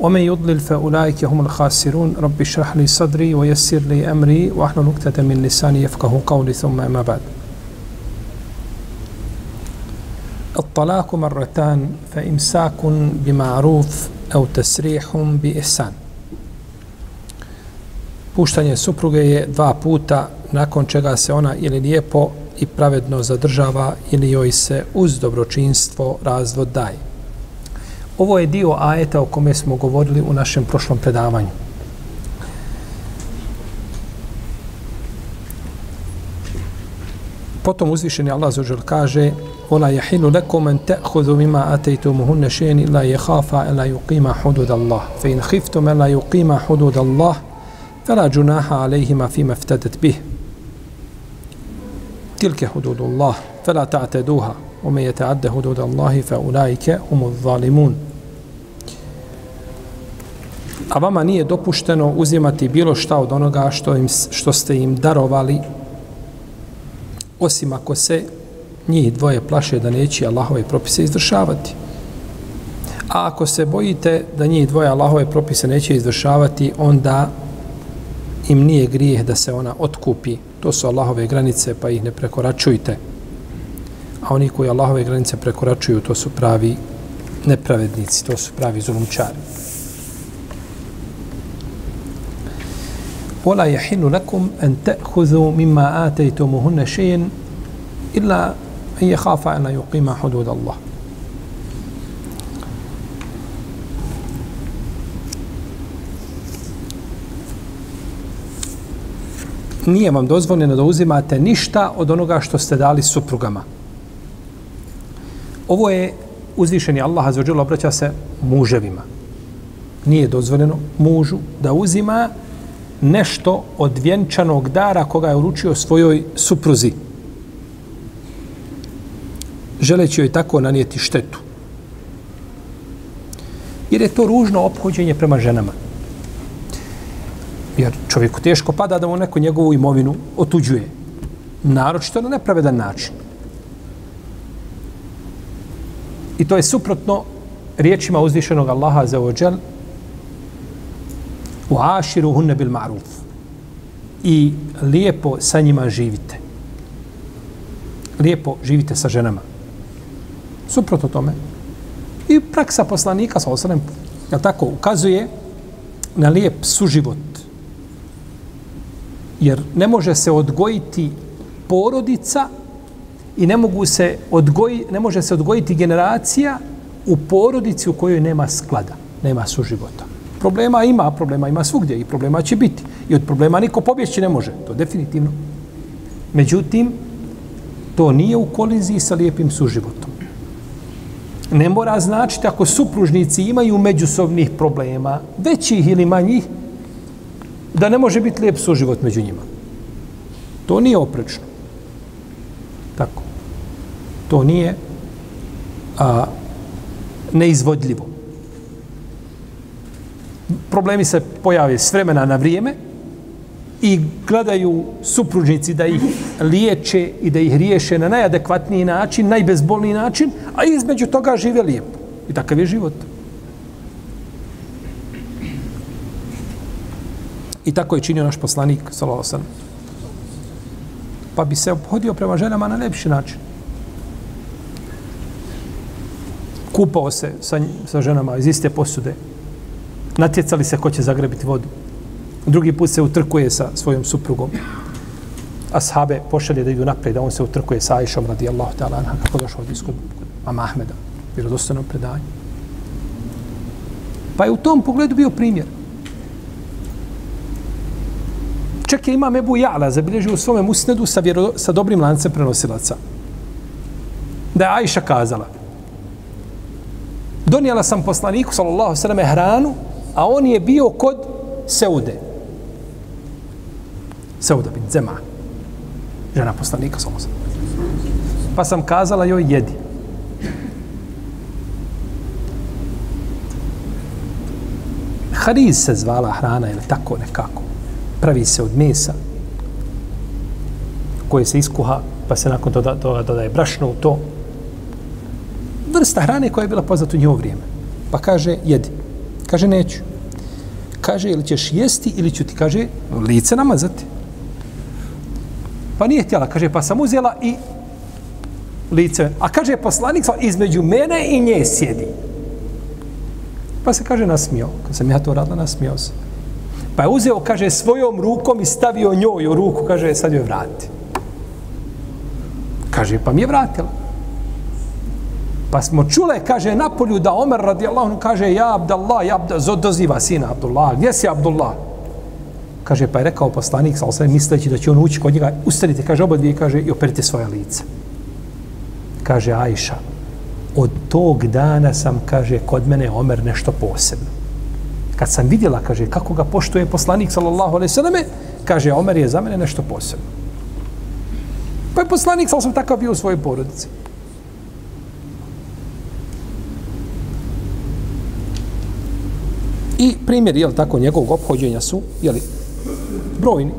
ومن يضلل فأولئك هم الخاسرون رب اشرح لي صدري ويسر لي أمري واحلل نكتة من لساني يفقه قولي ثم أما بعد الطلاق مرتان فإمساك بمعروف أو تسريح بإحسان Puštanje supruge je dva puta nakon čega se ona ili lijepo i pravedno zadržava ili joj se uz dobročinstvo razvod daje. Ovo je dio ajeta o kome smo govorili u našem prošlom predavanju. Potom uzvišeni Allah zaođer kaže وَلَا يَحِلُ لَكُمْ أَنْ تَأْخُذُوا مِمَا أَتَيْتُمُهُنَّ شَيْءٍ إِلَّا يَخَافَ أَلَّا يُقِيمَ حُدُودَ اللَّهِ فَإِنْ خِفْتُمْ أَلَّا يُقِيمَ حُدُودَ اللَّهِ فَلَا جُنَاحَ عَلَيْهِمَا فِيمَا افْتَدَتْ بِهِ تِلْكَ حُدُودُ اللَّهِ فَلَا تَعْتَدُوهَا وَمَنْ يَتَعَدَّ حُدُودَ اللَّهِ فَأُولَئِكَ هُمُ الظَّالِمُونَ A vama nije dopušteno uzimati bilo šta od onoga što, im, što ste im darovali, osim ako se njih dvoje plaše da neće Allahove propise izvršavati. A ako se bojite da njih dvoje Allahove propise neće izvršavati, onda im nije grijeh da se ona otkupi. To su Allahove granice, pa ih ne prekoračujte. A oni koji Allahove granice prekoračuju, to su pravi nepravednici, to su pravi zulumčari. ولا يحل لكم أن تأخذوا مما آتيتموهن شيئا إلا أن يخاف أن يقيم حدود الله nije vam dozvoljeno da uzimate ništa od onoga što ste dali suprugama. Ovo je uzvišeni Allah azzawajal obraća se muževima. Nije dozvoljeno mužu da uzima nešto od vjenčanog dara koga je uručio svojoj supruzi. Želeći joj tako nanijeti štetu. Jer je to ružno ophođenje prema ženama. Jer čovjeku teško pada da mu neko njegovu imovinu otuđuje. Naročito na nepravedan način. I to je suprotno riječima uzvišenog Allaha za ođel u aširu hunne bil maruf i lijepo sa njima živite. Lijepo živite sa ženama. Suprotno tome. I praksa poslanika, sa osanem, tako, ukazuje na lijep suživot jer ne može se odgojiti porodica i ne mogu se odgoji, ne može se odgojiti generacija u porodici u kojoj nema sklada, nema suživota. Problema ima, problema ima svugdje i problema će biti. I od problema niko pobjeći ne može, to definitivno. Međutim, to nije u koliziji sa lijepim suživotom. Ne mora značiti ako supružnici imaju međusobnih problema, većih ili manjih, da ne može biti lijep suživot među njima. To nije oprečno. Tako. To nije a, neizvodljivo. Problemi se pojave s vremena na vrijeme i gledaju supružnici da ih liječe i da ih riješe na najadekvatniji način, najbezbolniji način, a između toga žive lijepo. I takav je život. I tako je činio naš poslanik, sallallahu Pa bi se obhodio prema ženama na lepši način. Kupao se sa, sa ženama iz iste posude. Natjecali se ko će zagrebiti vodu. Drugi put se utrkuje sa svojom suprugom. Ashabe pošalje da idu naprijed, da on se utrkuje sa Aishom radijallahu ta'ala anha, kako došao od iskod Mama Ahmeda, vjerodostanom predanju. Pa je u tom pogledu bio primjer. Čak je imam Ebu Ja'la zabilježio u svome musnedu sa, vjero, sa dobrim lancem prenosilaca. Da je Ajša kazala. Donijela sam poslaniku, sallallahu sallam, hranu, a on je bio kod Seude. Seuda bin Zema. Žena poslanika, samo sam. Pa sam kazala joj, jedi. Hariz se zvala hrana ili tako nekako. Pravi se od mesa koje se iskuha, pa se nakon toga, doda, dodaje brašno u to. Vrsta hrane koja je bila poznata u njihovo vrijeme. Pa kaže, jedi. Kaže, neću. Kaže, ili ćeš jesti ili ću ti, kaže, lice namazati. Pa nije htjela, kaže, pa sam uzela i lice. A kaže, poslanik između mene i nje sjedi. Pa se kaže nasmio. Kad sam ja to radila, nasmio se. Pa je uzeo, kaže, svojom rukom i stavio njoj u ruku, kaže, sad joj vrati. Kaže, pa mi je vratila. Pa smo čule, kaže, napolju da Omer radi kaže, ja Abdallah, ja Abdallah, doziva sina Abdullah, gdje si Abdullah? Kaže, pa je rekao poslanik, sa osvijem, misleći da će on ući kod njega, ustanite, kaže, oba dvije, kaže, i operite svoje lice. Kaže, Ajša, od tog dana sam, kaže, kod mene Omer nešto posebno. Kad sam vidjela, kaže, kako ga poštuje poslanik, sallallahu alaihi sallame, kaže, Omer je za mene nešto posebno. Pa je poslanik, sallallahu takav bio u svojoj porodici. I primjer, jel tako, njegovog obhođenja su, jel, brojni,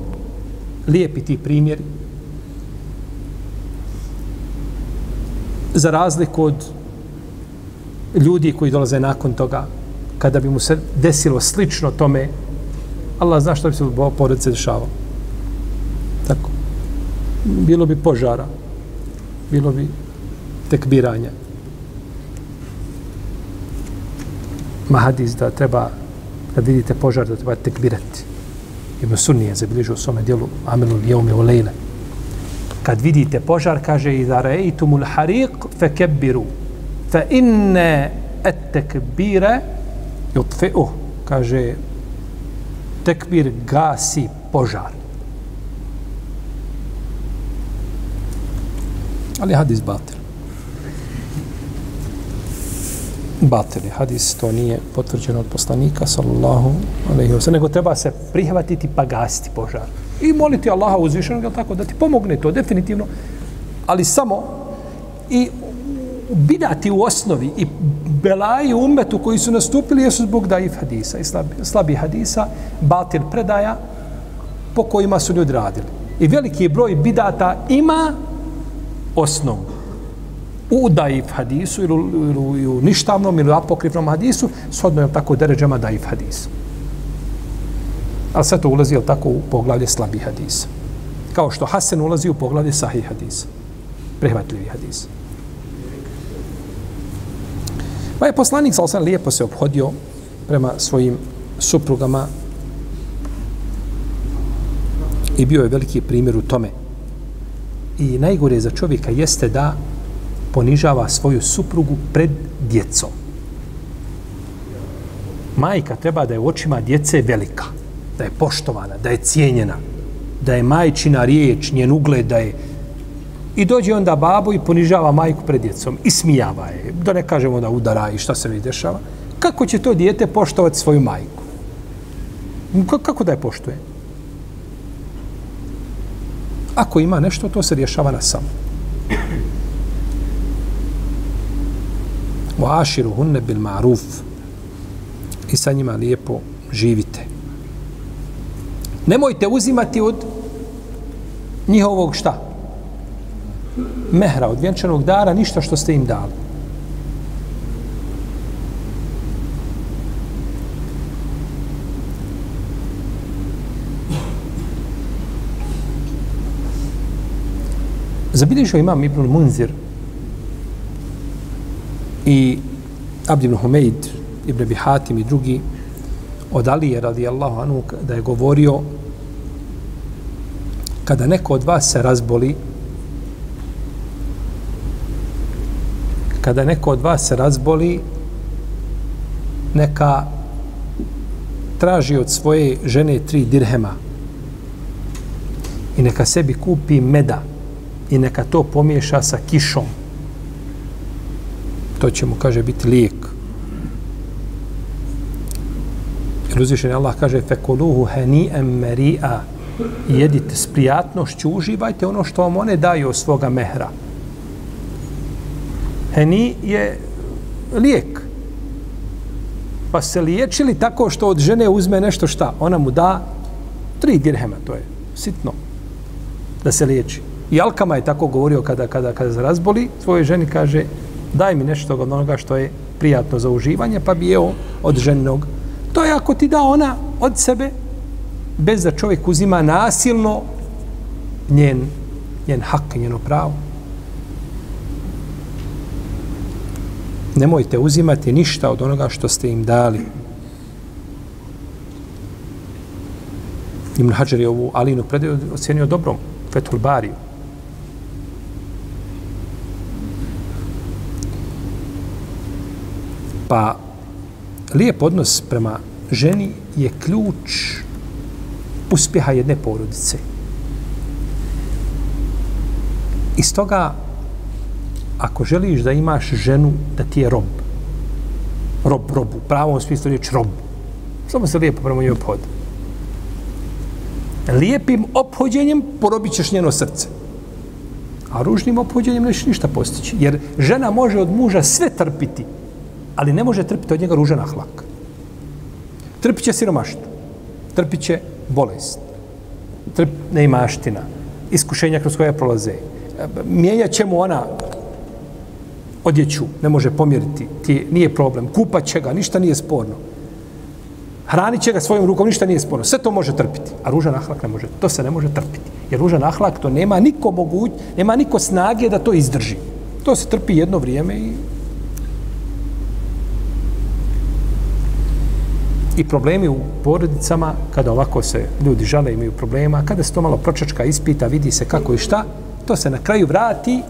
lijepi ti primjeri, za razliku od ljudi koji dolaze nakon toga, kada bi mu se desilo slično tome, Allah zna što bi se u porodice dešavalo. Tako. Bilo bi požara, bilo bi tekbiranja. Mahadis da treba, kad vidite požar, da treba tekbirati. Ibn Sunni je zabilježio u svome dijelu Amelu Lijome u Lejle. Kad vidite požar, kaže i da rejtumul hariq fe kebiru fa inne et tekbire jutfi'u kaže tekbir gasi požar ali hadis batil. Batili. hadis to nije potvrđeno od poslanika sallallahu alaihi wa nego treba se prihvatiti pa gasiti požar i moliti Allaha uzvišenog tako da ti pomogne to definitivno ali samo i bidati u osnovi i belaji umetu koji su nastupili jesu zbog daif hadisa i slabi, slabi hadisa, batil predaja po kojima su ljudi radili. I veliki broj bidata ima osnovu u daif hadisu ili, ili, ili u ništavnom ili apokrifnom hadisu shodno je tako deređama daif hadisu. Ali sve to ulazi je tako u poglavlje slabi hadisa. Kao što Hasan ulazi u poglavlje sahih hadisa. Prihvatljivi hadisa. Pa je poslanik sa osam lijepo se obhodio prema svojim suprugama i bio je veliki primjer u tome. I najgore za čovjeka jeste da ponižava svoju suprugu pred djecom. Majka treba da je u očima djece velika, da je poštovana, da je cijenjena, da je majčina riječ, njen ugled, da je I dođe onda babo i ponižava majku pred djecom i smijava je. Da ne kažemo da udara i šta se mi dešava. Kako će to dijete poštovati svoju majku? Kako da je poštuje? Ako ima nešto, to se rješava na samom. U aširu hunne bil maruf i sa njima lijepo živite. Nemojte uzimati od njihovog šta? mehra, od vjenčanog dara, ništa što ste im dali. Zabilježio imam Ibn Munzir i Abd ibn Humeid, Ibn Bihatim i drugi od Alije radijallahu anhu da je govorio kada neko od vas se razboli kada neko od vas se razboli, neka traži od svoje žene tri dirhema i neka sebi kupi meda i neka to pomiješa sa kišom. To će mu, kaže, biti lijek. Jer uzvišen Allah kaže fekuluhu hani'em meri'a jedite s prijatnošću, uživajte ono što vam one daju od svoga mehra. Heni je lijek. Pa se liječili tako što od žene uzme nešto šta? Ona mu da tri dirhema, to je sitno, da se liječi. I Alkama je tako govorio kada, kada, kada se razboli, svojoj ženi kaže, daj mi nešto od onoga što je prijatno za uživanje, pa bi jeo od ženog. To je ako ti da ona od sebe, bez da čovjek uzima nasilno njen, njen hak, njeno pravo. Nemojte uzimati ništa od onoga što ste im dali. Ibn Hajar je ovu Alinu predaju ocjenio dobrom, Fethul Bariju. Pa lijep odnos prema ženi je ključ uspjeha jedne porodice. Iz toga, ako želiš da imaš ženu, da ti je rob, rob, robu, pravom smislu riječ rob, samo se lijepo prema njoj obhodi. Lijepim obhođenjem porobit ćeš njeno srce. A ružnim obhođenjem nećeš ništa postići. Jer žena može od muža sve trpiti, ali ne može trpiti od njega ružan ahlak. Trpit će siromaštvo, trpit će bolest, trp, neimaština, iskušenja kroz koje prolaze. Mijenjat će mu ona odjeću, ne može pomjeriti, ti nije problem. Kupat će ga, ništa nije sporno. Hranit će ga svojom rukom, ništa nije sporno. Sve to može trpiti, a ružan ahlak ne može. To se ne može trpiti. Jer ružan ahlak to nema niko moguć, nema niko snage da to izdrži. To se trpi jedno vrijeme i i problemi u porodicama, kada ovako se ljudi žale, imaju problema, kada se to malo pročačka ispita, vidi se kako i šta, to se na kraju vrati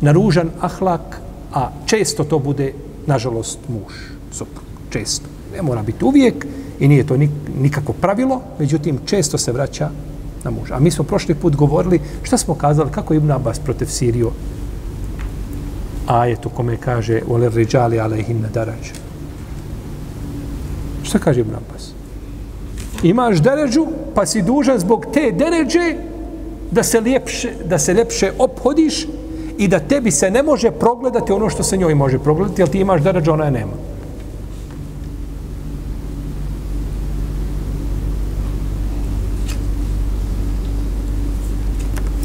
na ružan ahlak, a često to bude, nažalost, muž, suprug, često. Ne mora biti uvijek i nije to nikako pravilo, međutim, često se vraća na muža. A mi smo prošli put govorili, šta smo kazali, kako je Ibn Abbas protiv Sirio, ajetu kome kaže, ole ređali alejhin na darađu. Šta kaže Ibn Abbas? Imaš deređu, pa si dužan zbog te deređe da se ljepše, da se ljepše ophodiš i da tebi se ne može progledati ono što se njoj može progledati, jer ti imaš deređu, ona je nema.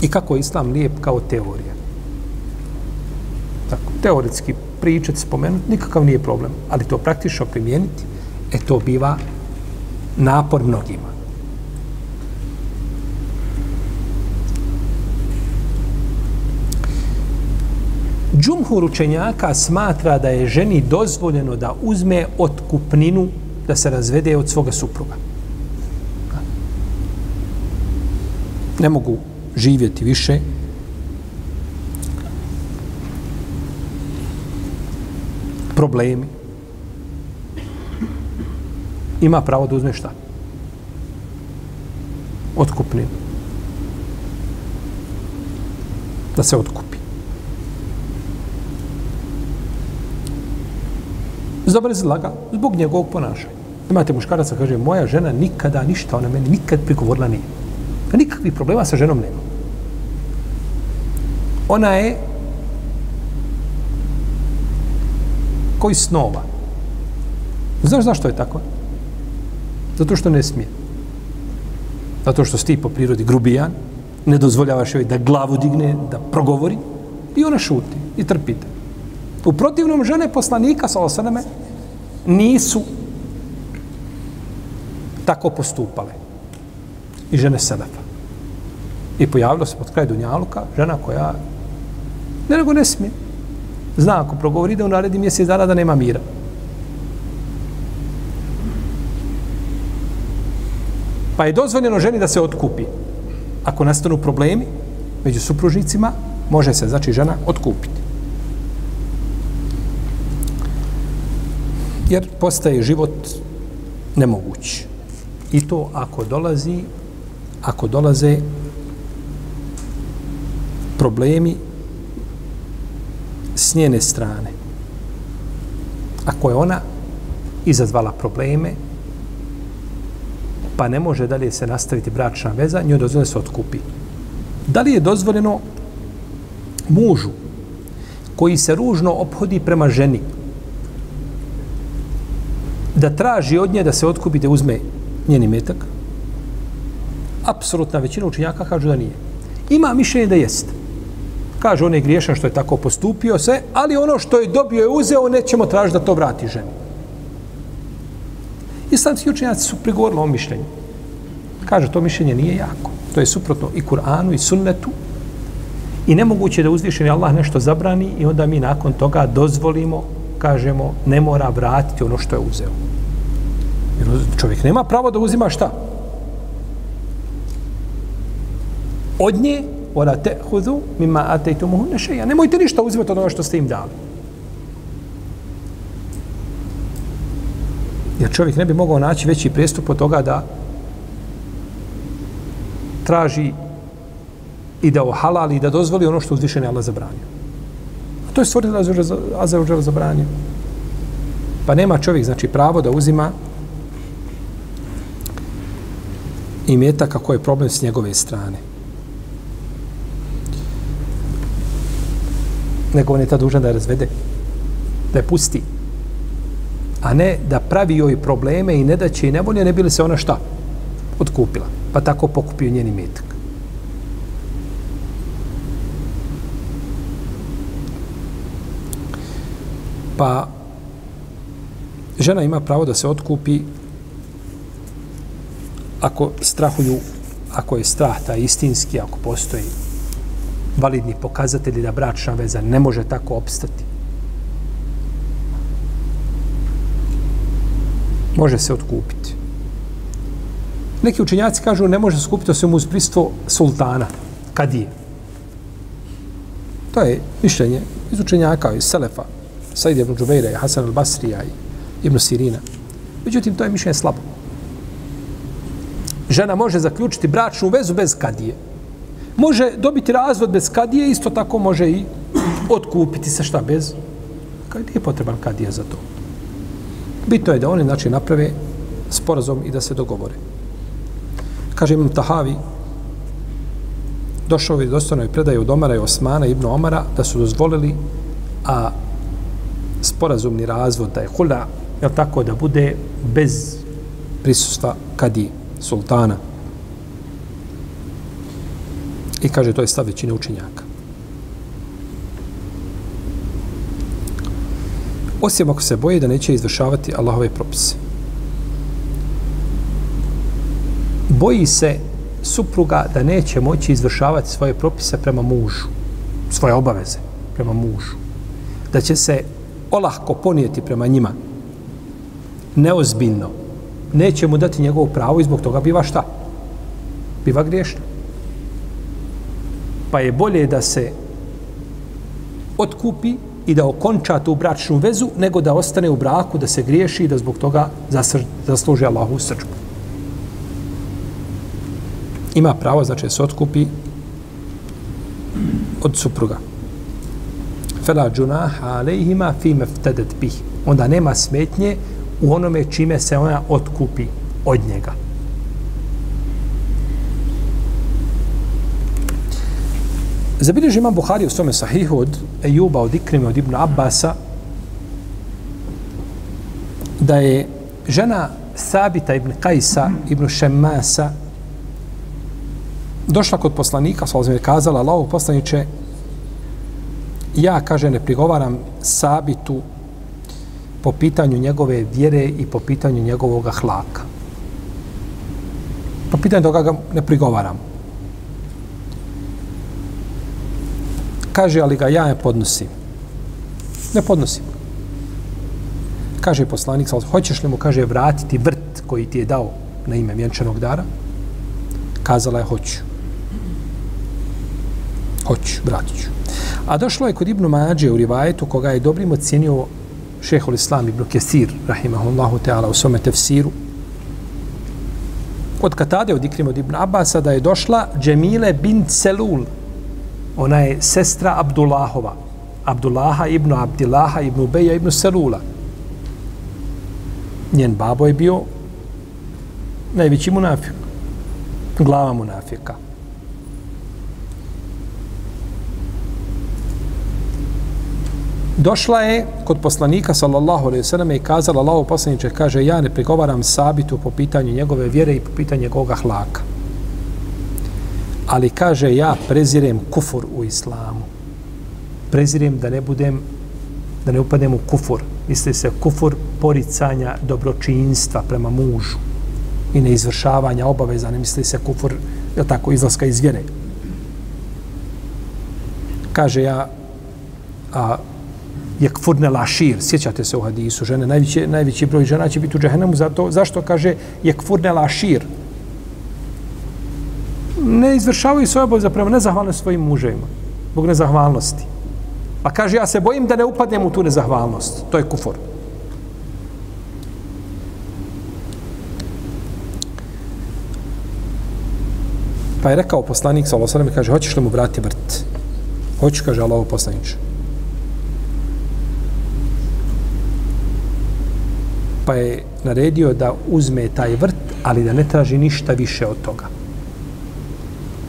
I kako je islam lijep kao teorija. Tako, teoretski pričati, spomenuti, nikakav nije problem. Ali to praktično primijeniti, e to biva napor mnogima. Džumhur učenjaka smatra da je ženi dozvoljeno da uzme otkupninu da se razvede od svoga supruga. Ne mogu živjeti više. Problemi ima pravo da uzme šta? Otkupninu. Da se otkupi. Zdobar zlaga zbog njegovog ponašanja. Imate muškaraca, kaže, moja žena nikada ništa, ona meni nikad prigovorila nije. A nikakvih problema sa ženom nema. Ona je koji snova. Znaš zašto je tako? Zato što ne smije. Zato što si ti po prirodi grubijan, ne dozvoljavaš joj da glavu digne, da progovori i ona šuti i trpite. U protivnom žene poslanika, sa osaname, nisu tako postupale. I žene Selefa. I pojavilo se pod kraj Dunjaluka žena koja ne nego ne smije. Zna ako progovori da u naredi mjesec dana da nema mira. Pa je dozvoljeno ženi da se otkupi. Ako nastanu problemi među supružnicima, može se, znači, žena otkupiti. Jer postaje život nemoguć. I to ako dolazi, ako dolaze problemi s njene strane. Ako je ona izazvala probleme, pa ne može dalje se nastaviti bračna veza, njoj dozvoljeno se otkupi. Da li je dozvoljeno mužu koji se ružno ophodi prema ženi da traži od nje da se otkupi da uzme njeni metak? Apsolutna većina učenjaka kažu da nije. Ima mišljenje da jeste. Kaže, on je griješan što je tako postupio sve, ali ono što je dobio je uzeo, nećemo tražiti da to vrati ženi. Islamski učenjaci su prigovorili o mišljenju. Kaže, to mišljenje nije jako. To je suprotno i Kur'anu i sunnetu. I nemoguće da uzvišeni Allah nešto zabrani i onda mi nakon toga dozvolimo, kažemo, ne mora vratiti ono što je uzeo. Jer čovjek nema pravo da uzima šta? Od nje, ora te hudu, mima atejtumuhu nešeja. Nemojte ništa uzimati od ono što ste im dali. Jer čovjek ne bi mogao naći veći prestup od toga da traži i da ohalali i da dozvoli ono što uzvišeni Allah zabranio. A to je stvorila Azeođel zabranio. Pa nema čovjek, znači, pravo da uzima i meta kako je problem s njegove strane. Nego on je ta dužan da je razvede, da je pusti a ne da pravi joj probleme i ne da će i nevolje, ne bili se ona šta? Otkupila. Pa tako pokupio njeni metak. Pa žena ima pravo da se otkupi ako strahuju, ako je strah ta istinski, ako postoji validni pokazatelji da bračna veza ne može tako opstati. Može se otkupiti. Neki učenjaci kažu ne može se skupiti osim uz pristvo sultana, kadije. To je mišljenje iz učenjaka, iz Selefa, Said ibn Džubeira, Hasan al-Basrija i Ibn Sirina. Međutim, to je mišljenje slabo. Žena može zaključiti bračnu vezu bez kadije. Može dobiti razvod bez kadije, isto tako može i otkupiti se šta bez kadije. je potreban kadija za to. Bitno je da oni znači naprave sporazum i da se dogovore. Kaže Imam Tahavi, došao je dostojno i predaje od Omara i Osmana ibn Omara da su dozvolili a sporazumni razvod da je hula, je tako da bude bez prisustva kadi sultana. I kaže to je stav većine učenjaka. Osim ako se boje da neće izvršavati Allahove propise. Boji se supruga da neće moći izvršavati svoje propise prema mužu, svoje obaveze prema mužu. Da će se olahko ponijeti prema njima. Neozbiljno. Neće mu dati njegovo pravo i zbog toga biva šta? Biva griješno. Pa je bolje da se otkupi i da okonča tu bračnu vezu, nego da ostane u braku, da se griješi i da zbog toga zasluži Allahu srđbu. Ima pravo, znači, se otkupi od supruga. Fela džunaha alejhima fi ftedet bih. Onda nema smetnje u onome čime se ona otkupi od njega. Zabilježi imam Buhari u svome sahihu od Ejuba, od Ikrime, od Ibn Abbasa, da je žena Sabita ibn Kajsa, ibn Šemasa, došla kod poslanika, sa je kazala, Allaho poslaniće, ja, kaže, ne prigovaram Sabitu po pitanju njegove vjere i po pitanju njegovog hlaka. Po pitanju toga ga ne prigovaram. Kaže, ali ga ja ne podnosim. Ne podnosim. Kaže poslanik, hoćeš li mu, kaže, vratiti vrt koji ti je dao na ime vjenčanog dara? Kazala je, hoću. Hoću, vratit ću. A došlo je kod Ibnu Mađe u Rivajetu, koga je dobrim ocjenio šehol Islam Ibnu Kesir, rahimahullahu teala, u svome tefsiru, od Katade, od Ikrim, od Ibn Abasa, da je došla Džemile bin Selul, ona je sestra Abdullahova. Abdullaha ibn Abdillaha ibn Ubeja ibn Selula. Njen babo je bio Najveći munafik. Glava munafika. Došla je kod poslanika sallallahu alejhi ve selleme i kazala Allahu poslanice kaže ja ne pregovaram sabitu po pitanju njegove vjere i po pitanju njegovog hlaka. Ali kaže ja prezirem kufur u islamu. Prezirem da ne budem da ne upadnem u kufur. Misli se kufur poricanja dobročinstva prema mužu i neizvršavanja obaveza, ne misli se kufur, je tako, izlaska iz vjere. Kaže ja, a, je kfurne lašir, sjećate se u hadisu, žene, najveći, najveći broj žena će biti u džahennemu, zato, zašto kaže je kfurne lašir? Ne izvršavaju svoje obaveze prema nezahvalne svojim muževima, zbog nezahvalnosti. Pa kaže, ja se bojim da ne upadnem u tu nezahvalnost. To je kufor. Pa je rekao poslanik, sa Allah kaže, hoćeš li mu vrati vrt? Hoću, kaže Allah poslaniče. pa je naredio da uzme taj vrt, ali da ne traži ništa više od toga.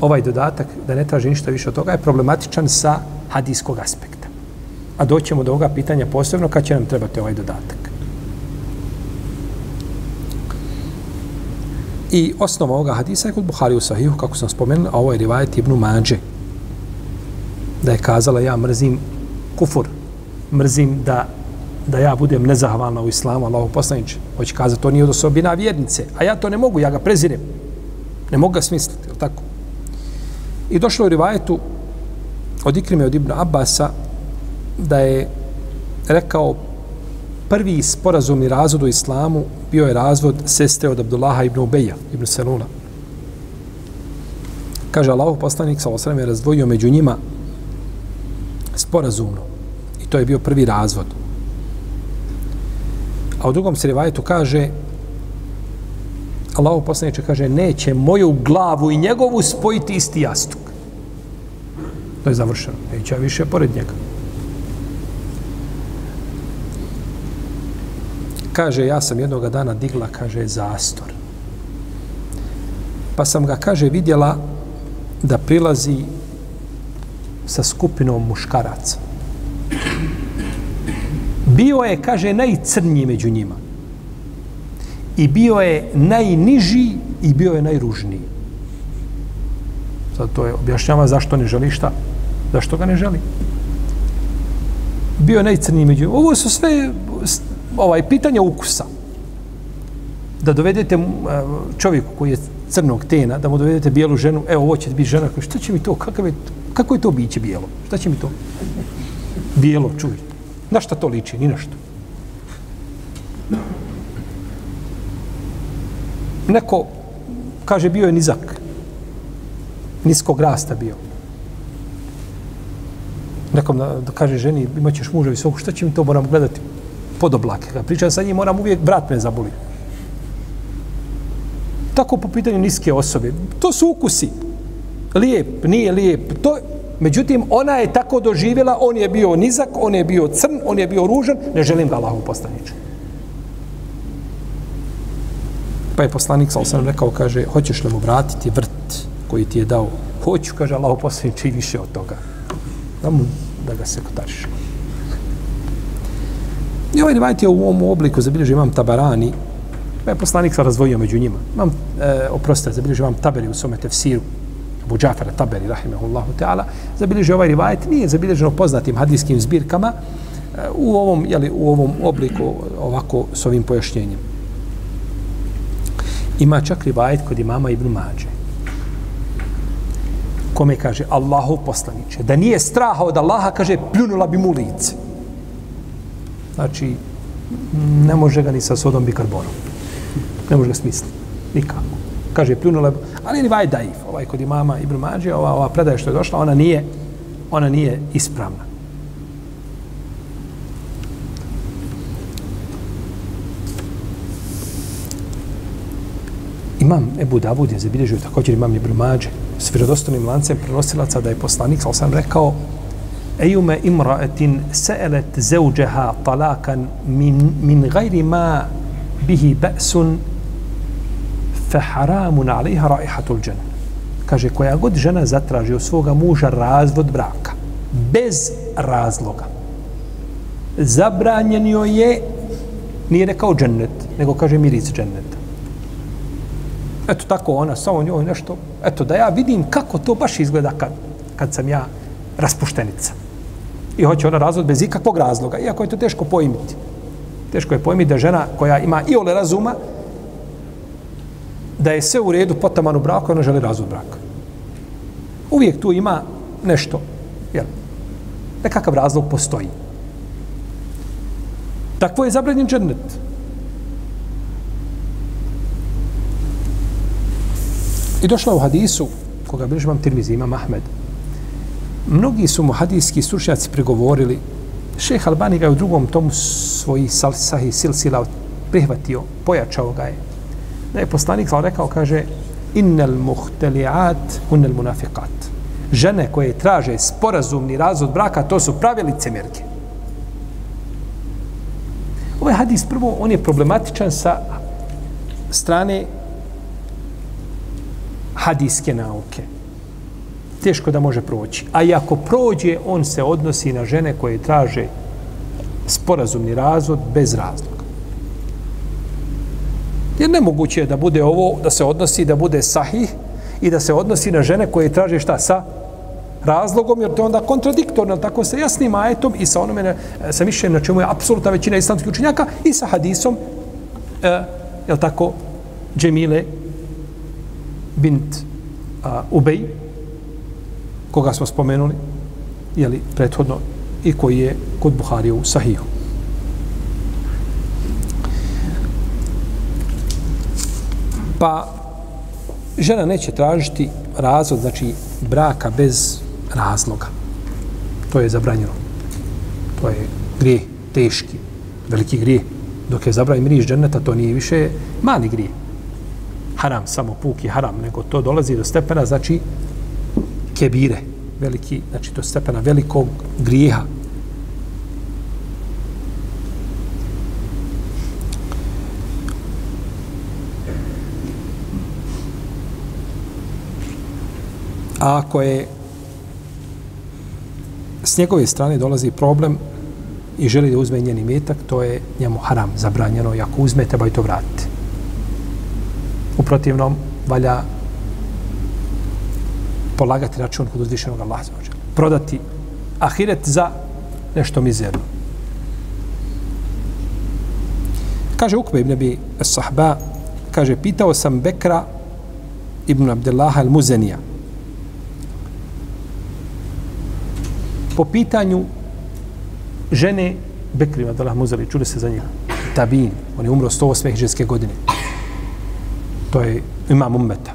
Ovaj dodatak, da ne traži ništa više od toga, je problematičan sa hadijskog aspekta. A doćemo do ovoga pitanja posebno kad će nam trebati ovaj dodatak. I osnova ovoga hadisa je kod Buhari u Sahihu, kako sam spomenuli, a ovo je rivajet Ibnu Mađe. Da je kazala, ja mrzim kufur, mrzim da da ja budem nezahvalna u islamu, Allahu poslaniče. Hoće kazati, to nije od osobina vjernice. A ja to ne mogu, ja ga prezirem. Ne mogu ga smisliti. I došlo u rivajetu od Ikrime od Ibn Abasa da je rekao prvi sporazumni razvod u islamu bio je razvod sestre od Abdullaha ibn Ubeja, ibn Seluna. Kaže, Allahu poslanik sa osrem je razdvojio među njima sporazumno. I to je bio prvi razvod. A u drugom se rivajetu kaže Allahu poslaniče kaže neće moju glavu i njegovu spojiti isti jastuk. To je završeno. Neće ja više pored njega. Kaže, ja sam jednog dana digla, kaže, zastor. Pa sam ga, kaže, vidjela da prilazi sa skupinom muškaraca bio je, kaže, najcrnji među njima. I bio je najniži i bio je najružniji. Sad to je objašnjava zašto ne želi šta. Zašto ga ne želi. Bio je najcrniji među. Ovo su sve ovaj, pitanja ukusa. Da dovedete čovjeku koji je crnog tena, da mu dovedete bijelu ženu, evo, ovo će biti žena, šta će mi to, kakav je, kako je to biće bijelo? Šta će mi to? Bijelo, čuj. Na šta to liči? Ni na što. Neko, kaže, bio je nizak. Niskog rasta bio. Nekom da, da kaže ženi, imat ćeš muža visokog, šta će mi to moram gledati? Pod oblake. Kad pričam sa njim, moram uvijek, brat me zaboli. Tako po pitanju niske osobe. To su ukusi. Lijep, nije lijep. To, Međutim, ona je tako doživjela, on je bio nizak, on je bio crn, on je bio ružan, ne želim ga Allahu postanići. Pa je poslanik, sa osam rekao, kaže, hoćeš li mu vratiti vrt koji ti je dao? Hoću, kaže Allah poslije i više od toga. Da mu, da ga se kotariš. I ovaj rivajt je u ovom obliku, zabilježi imam tabarani, pa je poslanik sa razvojio među njima. Imam, e, oprostite, zabilježi imam taberi u svome tefsiru, Abu Džafara Taberi, rahimahullahu ta'ala, zabilježi ovaj rivajet, nije zabilježeno poznatim hadijskim zbirkama e, u ovom, jeli, u ovom obliku, ovako, s ovim pojašnjenjem. Ima čak rivajet kod imama Ibn Mađe, kome kaže Allahu poslaniče, da nije straha od Allaha, kaže, pljunula bi mu lice. Znači, ne može ga ni sa sodom bikarbonom. Ne može ga smisliti. Nikako kaže pljunula, ali ni vaj daif, ovaj kod imama Ibn Mađe, ova, ova predaja što je došla, ona nije, ona nije ispravna. Imam Ebu Davud je zabilježio također imam Ibn Mađe s vjerodostanim lancem prenosilaca da je poslanik, sal sam rekao, Ejume imraetin se'elet zeuđeha talakan min, min gajri ma bihi ba'sun fa haramun alaiha raihatul džan. Kaže, koja god žena zatraži od svoga muža razvod braka, bez razloga, zabranjen joj je, nije rekao džennet, nego kaže miris dženneta. Eto tako ona, samo njoj nešto, eto da ja vidim kako to baš izgleda kad, kad sam ja raspuštenica. I hoće ona razvod bez ikakvog razloga, iako je to teško pojmiti. Teško je pojmiti da žena koja ima i ole razuma, da je sve u redu potaman u braku, ona želi razvod braka. Uvijek tu ima nešto, jel? Nekakav razlog postoji. Takvo je zabranjen džennet. I došla u hadisu, koga bilježi vam tirmizi, imam Ahmed. Mnogi su mu hadijski stručnjaci pregovorili, šeh Albani ga je u drugom tomu svoji salsahi silsila prihvatio, pojačao ga je. Da je poslanik sal rekao, kaže, innel muhteliat unel munafiqat. Žene koje traže sporazumni razvod braka, to su prave licemerke. Ovaj hadis prvo, on je problematičan sa strane hadijske nauke. Teško da može proći. A i ako prođe, on se odnosi na žene koje traže sporazumni razvod bez razloga. Jer nemoguće je da bude ovo, da se odnosi, da bude sahih i da se odnosi na žene koje traže šta sa razlogom, jer to je onda kontradiktorno, tako se jasnim ajetom i sa onome, sa mišljenjem na čemu je apsolutna većina islamskih učenjaka i sa hadisom, e, je li tako, Džemile bint a, Ubej, koga smo spomenuli, je li prethodno, i koji je kod Buharije u Sahihu. Pa, žena neće tražiti razlog, znači braka bez razloga. To je zabranjeno. To je grije, teški, veliki grije. Dok je zabranjen miriš dženeta, to nije više mali grije haram, samo puki haram, nego to dolazi do stepena, znači, kebire, veliki, znači, do stepena velikog grijeha. A ako je s njegove strane dolazi problem i želi da uzme njeni metak, to je njemu haram, zabranjeno, i ako uzme, treba i to vratiti. U protivnom, valja polagati račun kod uzvišenog Allaha za ođe. Prodati ahiret za nešto mizerno. Kaže Ukbe ibn Abi Sahba, kaže, pitao sam Bekra ibn Abdellaha al-Muzenija po pitanju žene Bekri ibn Abdellaha al-Muzeli, čuli se za njega, Tabin, on je umro 108. hiđarske godine to je imam ummeta.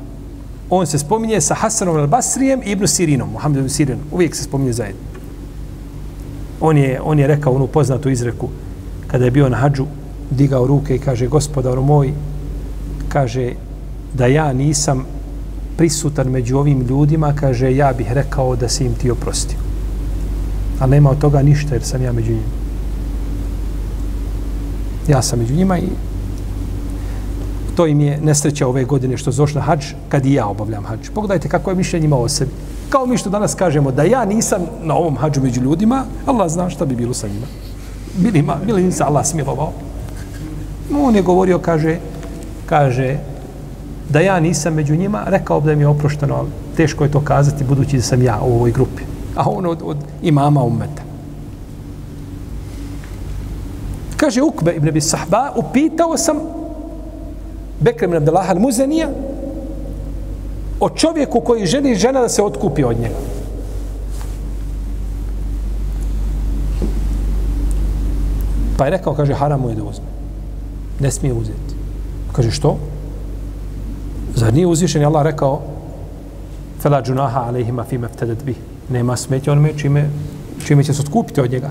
On se spominje sa Hasanom al-Basrijem i Ibn Sirinom, Muhammedom Sirinom. Uvijek se spominje zajedno. On je, on je rekao onu poznatu izreku kada je bio na hađu, digao ruke i kaže, gospodaru moj, kaže, da ja nisam prisutan među ovim ljudima, kaže, ja bih rekao da si im ti oprostio. A nema od toga ništa jer sam ja među njima. Ja sam među njima i to im je nesreća ove godine što zoš na hađ, kad i ja obavljam hađ. Pogledajte kako je mišljenje imao o sebi. Kao mi što danas kažemo da ja nisam na ovom hađu među ljudima, Allah zna šta bi bilo sa njima. Bili, ma, bili im se Allah smilovao. On je govorio, kaže, kaže, da ja nisam među njima, rekao bi da mi je oprošteno, ali teško je to kazati budući da sam ja u ovoj grupi. A on od, od imama umeta. Kaže Ukbe ibn Abi Sahba, upitao sam Bekr ibn Abdullah al-Muzanija o čovjeku koji želi žena da se otkupi od njega. Pa je rekao, kaže, haram mu je da uzme. Ne smije uzeti. Kaže, što? Zar nije uzvišen? Allah rekao, fela džunaha alejhima fima ftedet bih. Nema smetje onome čime, čime će se otkupiti od njega.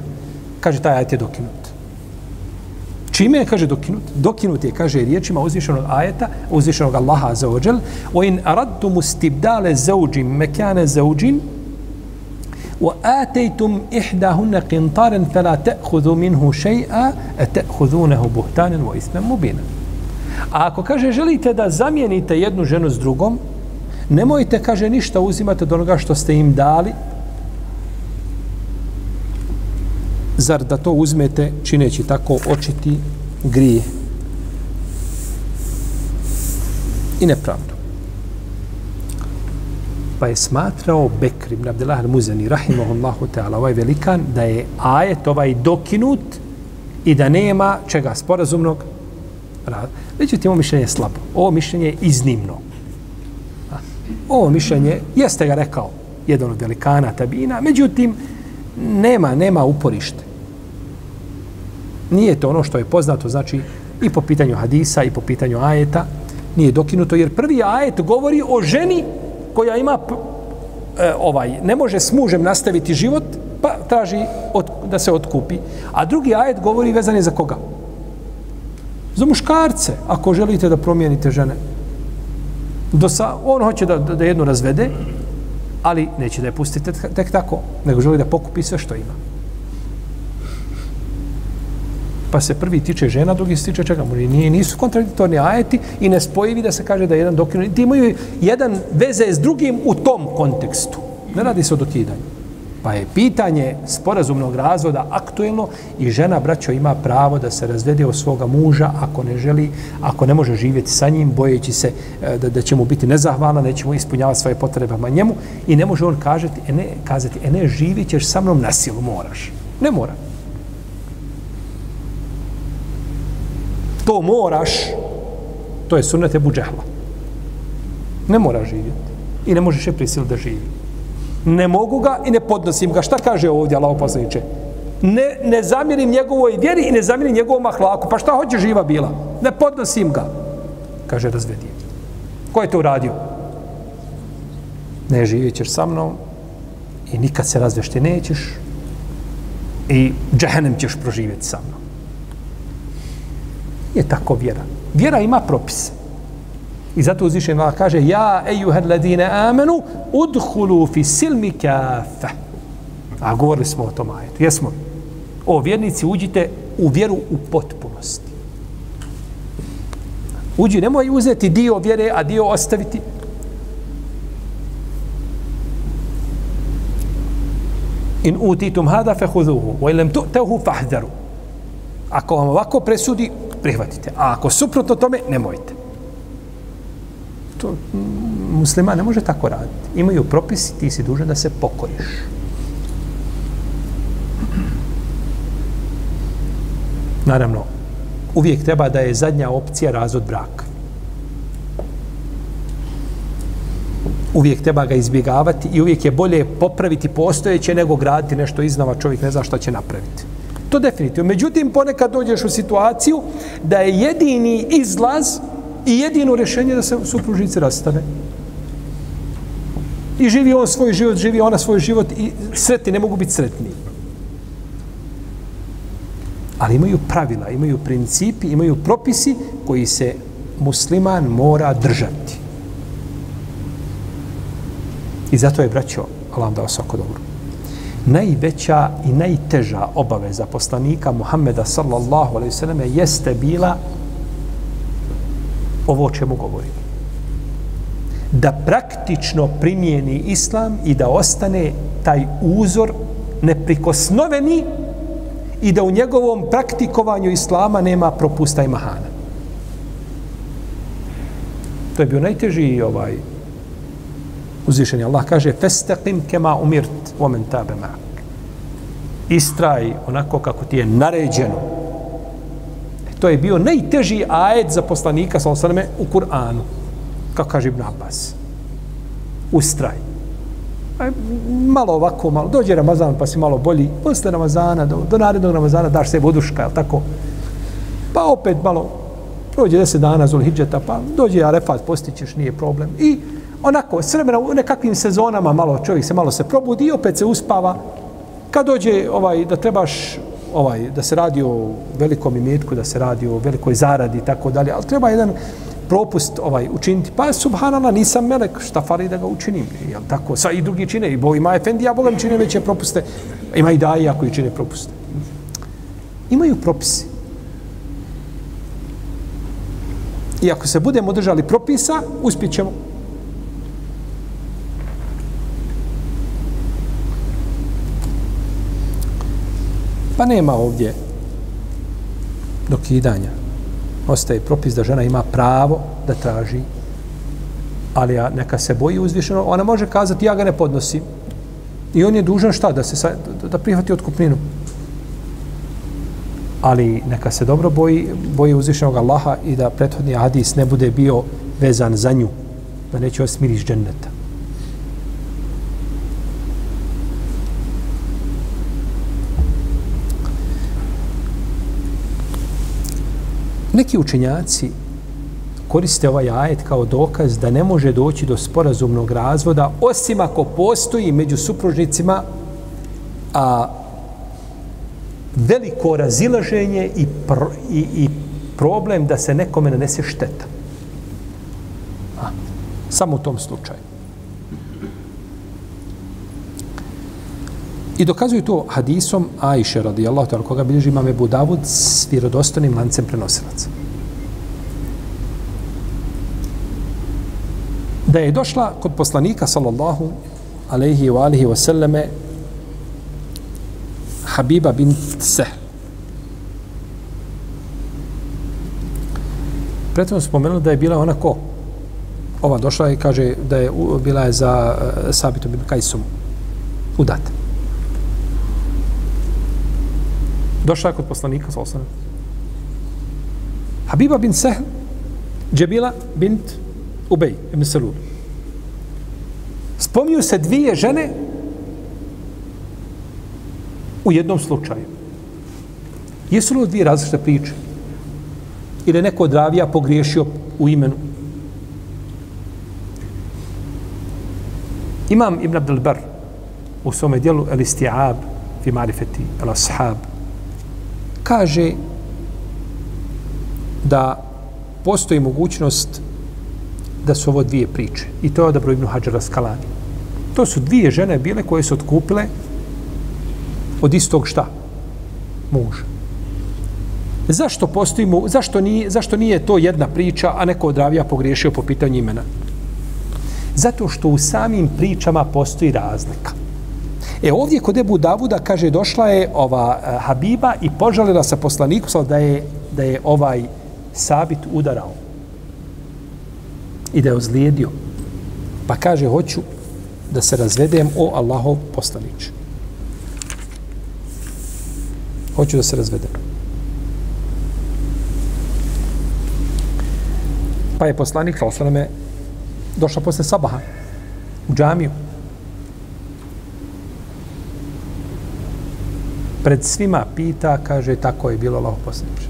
Kaže, taj ajte je dokinut. Čime je, kaže, dokinut? Dokinut je, kaže, riječima uzvišenog ajeta, uzvišenog Allaha za ođel, o in aradtum ustibdale stibdale zauđim mekane zauđin, wa atejtum ihdahunne qintaren fela te'hudu minhu še'a, a te'hudunehu buhtanen wa ismem mubina. A ako kaže želite da zamijenite jednu ženu s drugom, nemojte, kaže, ništa uzimate od onoga što ste im dali, zar da to uzmete čineći tako očiti grije i nepravdu. Pa je smatrao Bekr ibn Abdullah al-Muzani, rahimahullahu ta'ala, ovaj velikan, da je ajet ovaj dokinut i da nema čega sporazumnog rada. Međutim, ovo mišljenje je slabo. Ovo mišljenje je iznimno. Ovo mišljenje, jeste ga rekao jedan od velikana tabina, međutim, nema, nema uporište. Nije to ono što je poznato, znači, i po pitanju hadisa, i po pitanju ajeta, nije dokinuto, jer prvi ajet govori o ženi koja ima e, ovaj ne može s mužem nastaviti život, pa traži od, da se otkupi. A drugi ajet govori vezan je za koga? Za muškarce, ako želite da promijenite žene. Do sa, on hoće da, da jednu razvede, ali neće da je pustite tek tako, nego želi da pokupi sve što ima pa se prvi tiče žena, drugi se tiče čega? Nije, nisu kontradiktorni ajeti i ne spojivi da se kaže da jedan dokinu. Ti imaju jedan veze s drugim u tom kontekstu. Ne radi se o dokidanju. Pa je pitanje sporazumnog razvoda aktuelno i žena, braćo, ima pravo da se razvede od svoga muža ako ne želi, ako ne može živjeti sa njim, bojeći se e, da, da će mu biti nezahvalna, neće mu ispunjavati svoje potrebe ma njemu i ne može on kažeti, e ne, kazati, e ne, živit ćeš sa mnom na silu, moraš. Ne mora. To moraš, to je sunnet Ebu Džehla. Ne mora živjeti. I ne možeš je prisil da živi. Ne mogu ga i ne podnosim ga. Šta kaže ovdje Allah poslaniče? Ne, ne zamirim njegovoj vjeri i ne zamirim njegovom ahlaku. Pa šta hoće živa bila? Ne podnosim ga. Kaže, razvedi. Ko je to uradio? Ne živjet ćeš sa mnom i nikad se razvešti nećeš i džehennem ćeš proživjeti sa mnom je tako vjera. Vjera ima propise. I zato uzvišen Allah kaže Ja, ejuhad ladine amenu, udhulu fi silmi kafe. A govorili smo o tom ajetu. Jesmo. O vjernici, uđite u vjeru u potpunosti. Uđi, nemoj uzeti dio vjere, a dio ostaviti. In utitum hada fehuduhu, wa ilam tu'tehu fahdaru. Ako vam ovako presudi, prihvatite. A ako suprotno tome, nemojte. To muslima ne može tako raditi. Imaju propisi, ti si dužan da se pokoriš. Naravno, uvijek treba da je zadnja opcija razvod braka. Uvijek treba ga izbjegavati i uvijek je bolje popraviti postojeće nego graditi nešto iznova, čovjek ne zna šta će napraviti. To definitivno. Međutim, ponekad dođeš u situaciju da je jedini izlaz i jedino rješenje da se supružnici rastane. I živi on svoj život, živi ona svoj život i sretni ne mogu biti sretni. Ali imaju pravila, imaju principi, imaju propisi koji se musliman mora držati. I zato je, braćo, Allah vam dao svako dobro najveća i najteža obaveza poslanika Muhammeda sallallahu alaihi sallam jeste bila ovo o čemu govorimo. Da praktično primijeni islam i da ostane taj uzor neprikosnoveni i da u njegovom praktikovanju islama nema propusta i mahana. To je bio najteži ovaj uzvišeni Allah kaže festaqim kema umirt omen tabe ma'ak. Istraj onako kako ti je naređeno. E, to je bio najteži ajet za poslanika sa osaname u Kur'anu kako kaže Ibn Abbas. Ustraj. E, malo ovako, malo, dođe Ramazan pa si malo bolji, posle Ramazana, do, do narednog Ramazana daš se voduška, jel tako? Pa opet malo, prođe deset dana Zulhidžeta, pa dođe Arefat, postićeš, nije problem. I onako, s vremena u nekakvim sezonama malo čovjek se malo se probudi i opet se uspava. Kad dođe ovaj da trebaš ovaj da se radi o velikom imetku, da se radi o velikoj zaradi i tako dalje, al treba jedan propust ovaj učiniti. Pa subhanallah, nisam melek, šta fali da ga učinim? Jel tako? Sa i drugi čine, i bo ima efendi, ja Bogam čine veće propuste. Ima i daje ako i čine propuste. Imaju propisi. I ako se budemo držali propisa, uspjet Pa nema ovdje dokidanja. Ostaje propis da žena ima pravo da traži, ali ja neka se boji uzvišeno, ona može kazati ja ga ne podnosim. I on je dužan šta? Da, se, da prihvati otkupninu. Ali neka se dobro boji, boji uzvišenog Allaha i da prethodni hadis ne bude bio vezan za nju. Da neće osmiriš dženneta. Neki učenjaci koriste ovaj ajet kao dokaz da ne može doći do sporazumnog razvoda osim ako postoji među supružnicima a veliko razilaženje i, pr, i, i problem da se nekome nanese šteta. A, samo u tom slučaju. I dokazuju to hadisom Ajše radijallahu ta'ala koga bilježi imame Budavud s vjerodostanim lancem prenosilaca. Da je došla kod poslanika sallallahu alaihi wa alihi wa sallame Habiba bint Sehl. Prethodno spomenuli da je bila ona ko? Ova došla i kaže da je bila je za eh, uh, Sabitom ibn Kajsom udata. Došla je kod poslanika sa osam. Habiba bin Sehl, Džebila bint Ubej, ibn Selul. Spomnju se dvije žene u jednom slučaju. Jesu li dvije različite priče? Ili neko od ravija pogriješio u imenu? Imam Ibn Abdelbar u svome dijelu El Istiab fi marifeti El Ashab kaže da postoji mogućnost da su ovo dvije priče. I to je odabro Ibnu Hađara Skalani. To su dvije žene bile koje su otkupile od istog šta? Muža. Zašto postoji mu, zašto nije, zašto nije to jedna priča, a neko od ravija pogriješio po pitanju imena? Zato što u samim pričama postoji razlika. E ovdje kod Ebu Davuda kaže došla je ova uh, Habiba i požalila sa poslaniku da je, da je ovaj sabit udarao i da je ozlijedio. Pa kaže hoću da se razvedem o Allahov poslanič. Hoću da se razvedem. Pa je poslanik, sa osaname, došla posle sabaha u džamiju. Pred svima pita, kaže, tako je bilo Allah poslaniče.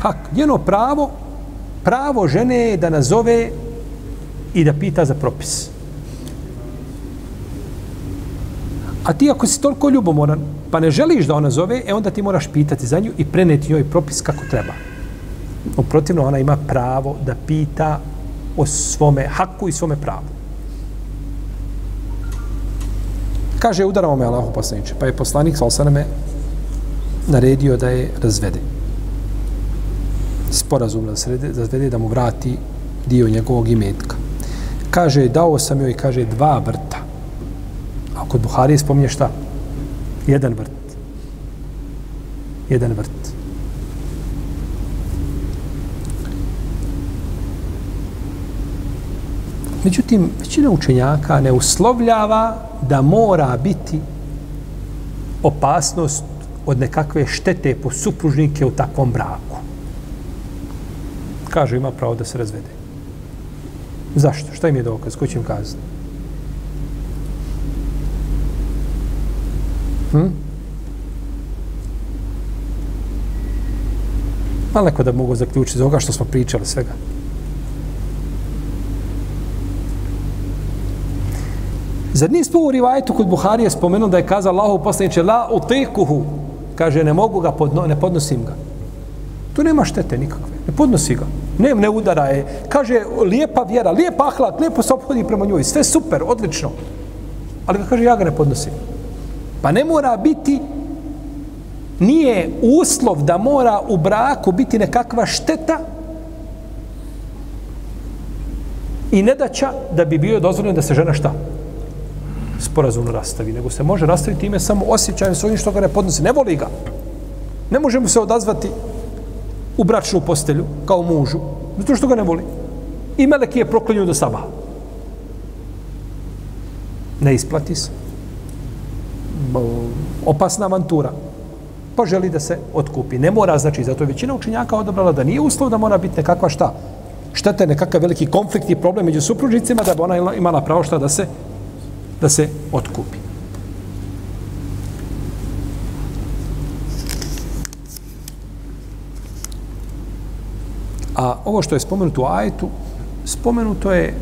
Hak, njeno pravo, pravo žene je da nazove i da pita za propis. A ti ako si toliko ljubomoran, pa ne želiš da ona zove, e onda ti moraš pitati za nju i preneti njoj propis kako treba. Uprotivno, ona ima pravo da pita o svome haku i svome pravu. Kaže, udaramo me Allahu poslaniče. Pa je poslanik sa osaname naredio da je razvede. Sporazum da se razvede, da mu vrati dio njegovog imetka. Kaže, dao sam joj, kaže, dva vrta. A kod Buhari spominje šta? Jedan vrt. Jedan vrt. Međutim, većina učenjaka ne uslovljava da mora biti opasnost od nekakve štete po supružnike u takvom braku. Kaže, ima pravo da se razvede. Zašto? Šta im je dokaz? Ko će im kazati? Hm? Malo da mogu zaključiti iz ovoga što smo pričali svega. Zar nismo u rivajetu kod Buharije spomenuo da je kazao Allahu poslaniče la utekuhu, kaže ne mogu ga, podno, ne podnosim ga. Tu nema štete nikakve, ne podnosi ga. Ne, ne udara je. Kaže, lijepa vjera, lijep ahlak, lijepo se obhodi prema njoj, sve super, odlično. Ali ga kaže, ja ga ne podnosim. Pa ne mora biti nije uslov da mora u braku biti nekakva šteta i nedaća da bi bio dozvoljeno da se žena šta? Sporazumno rastavi, nego se može rastaviti ime samo osjećajem s što ga ne podnosi. Ne voli ga. Ne možemo se odazvati u bračnu postelju kao mužu, zato što ga ne voli. I Melek je proklinio do sabaha. Ne isplati se. Opasna avantura. Pa želi da se otkupi. Ne mora, znači, zato je većina učenjaka odobrala da nije uslov da mora biti nekakva šta. Štete nekakav veliki konflikt i problem među supružnicima da bi ona imala pravo šta da se da se otkupi. A ovo što je spomenuto u ajetu, spomenuto je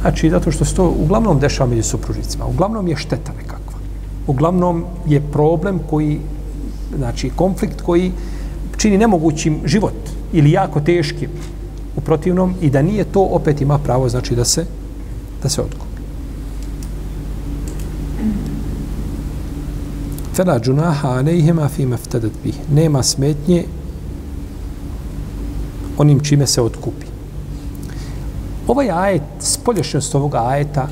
znači zato što se to uglavnom dešava među supružnicima. Uglavnom je šteta nekakva. Uglavnom je problem koji, znači konflikt koji čini nemogućim život ili jako teškim u protivnom i da nije to opet ima pravo znači da se da se otkupi. Fela džunaha alejhima fi meftedet bih. Nema smetnje onim čime se otkupi. Ovaj ajet, spolješnost ovoga ajeta,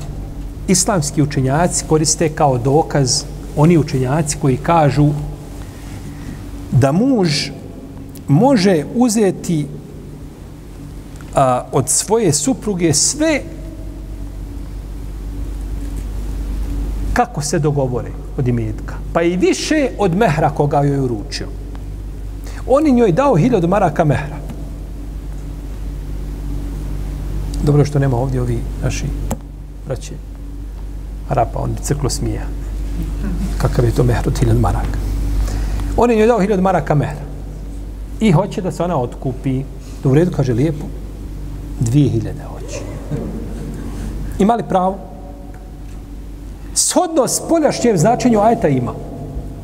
islamski učenjaci koriste kao dokaz oni učenjaci koji kažu da muž može uzeti a, od svoje supruge sve kako se dogovore od imetka. Pa i više od mehra koga joj uručio. On njoj dao hiljadu maraka mehra. Dobro što nema ovdje ovi naši braći Arapa, on crklo smija. Kakav je to mehr od hiljadu maraka. On je njoj dao hiljadu maraka mehra. I hoće da se ona otkupi. Dobro, u redu kaže lijepo. Dvije hiljade hoće. Imali pravo? Shodno spoljašnjem značenju ajeta ima.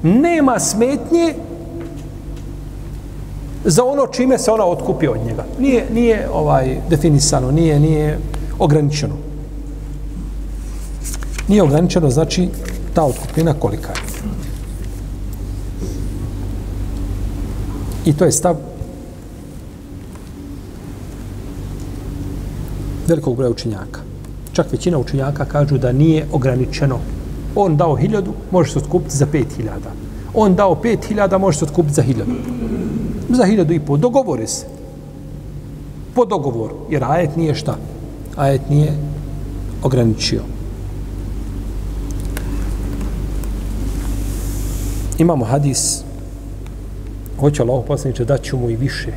Nema smetnje za ono čime se ona otkupi od njega. Nije, nije ovaj definisano, nije, nije ograničeno. Nije ograničeno, znači ta otkupina kolika je. I to je stav velikog broja učinjaka. Čak većina učinjaka kažu da nije ograničeno. On dao hiljadu, može se otkupiti za pet hiljada. On dao pet hiljada, može se otkupiti za hiljadu. Za hiljadu i po. Dogovore se. Po dogovoru. Jer ajet nije šta? Ajet nije ograničio. Imamo hadis hoće Allah poslaniče daću mu i više.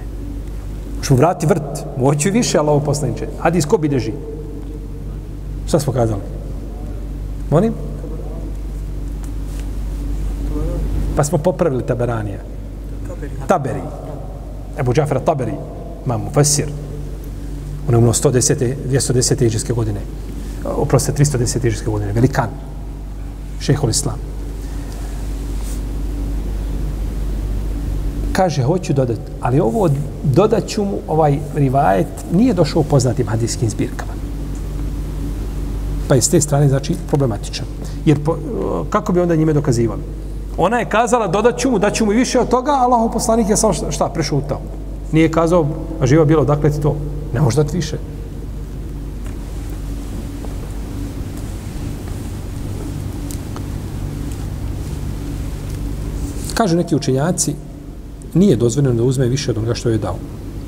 Ću vrati vrt. Hoću i više Allah poslaniče. Hadis ko bi deži? Šta smo kazali? Molim? Pa smo popravili Taberanija. Taberi. Ebu Džafra Taberi. imam Fesir. On je umno 110. 210. iđeske godine. Oproste, 310. iđeske godine. Velikan. Šehol Islam. Kaže, hoću dodati. Ali ovo dodat ću mu, ovaj rivajet, nije došao u poznatim hadijskim zbirkama pa je s te strane znači problematičan. Jer po, e, kako bi onda njime dokazivali? Ona je kazala dodaću mu, daću mu više od toga, a Allahov poslanik je samo šta, šta prešutao. Nije kazao, a živo bilo, dakle ti to, ne možeš dati više. Kažu neki učenjaci, nije dozvoljeno da uzme više od onoga što je dao.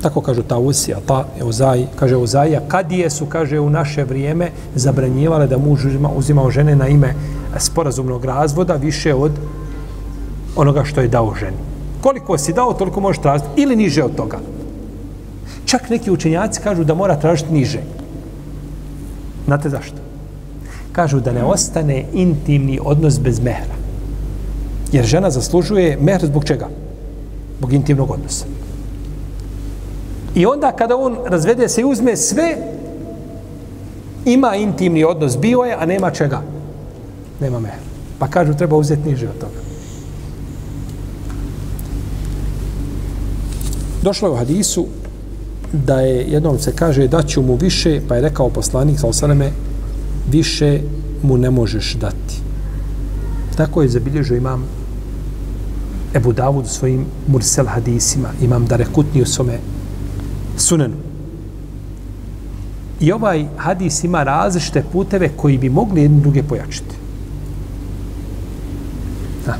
Tako kažu ta usija, ta Euzaj, kaže Euzaija, kadije su, kaže, u naše vrijeme zabranjivale da muž uzima, uzimao žene na ime sporazumnog razvoda više od onoga što je dao ženi. Koliko si dao, toliko možeš tražiti. Ili niže od toga. Čak neki učenjaci kažu da mora tražiti niže. Znate zašto? Kažu da ne ostane intimni odnos bez mehra. Jer žena zaslužuje mehr zbog čega? Zbog intimnog odnosa. I onda kada on razvede se i uzme sve, ima intimni odnos, bio je, a nema čega. Nema mehr. Pa kažu, treba uzeti niže od toga. Došlo je u hadisu da je jednom se kaže da ću mu više, pa je rekao poslanik sa osaneme, više mu ne možeš dati. Tako je zabilježio imam Ebu Davud u svojim Mursel hadisima, imam Darekutni u svome sunenu. I ovaj hadis ima različite puteve koji bi mogli jedne druge pojačiti. Da.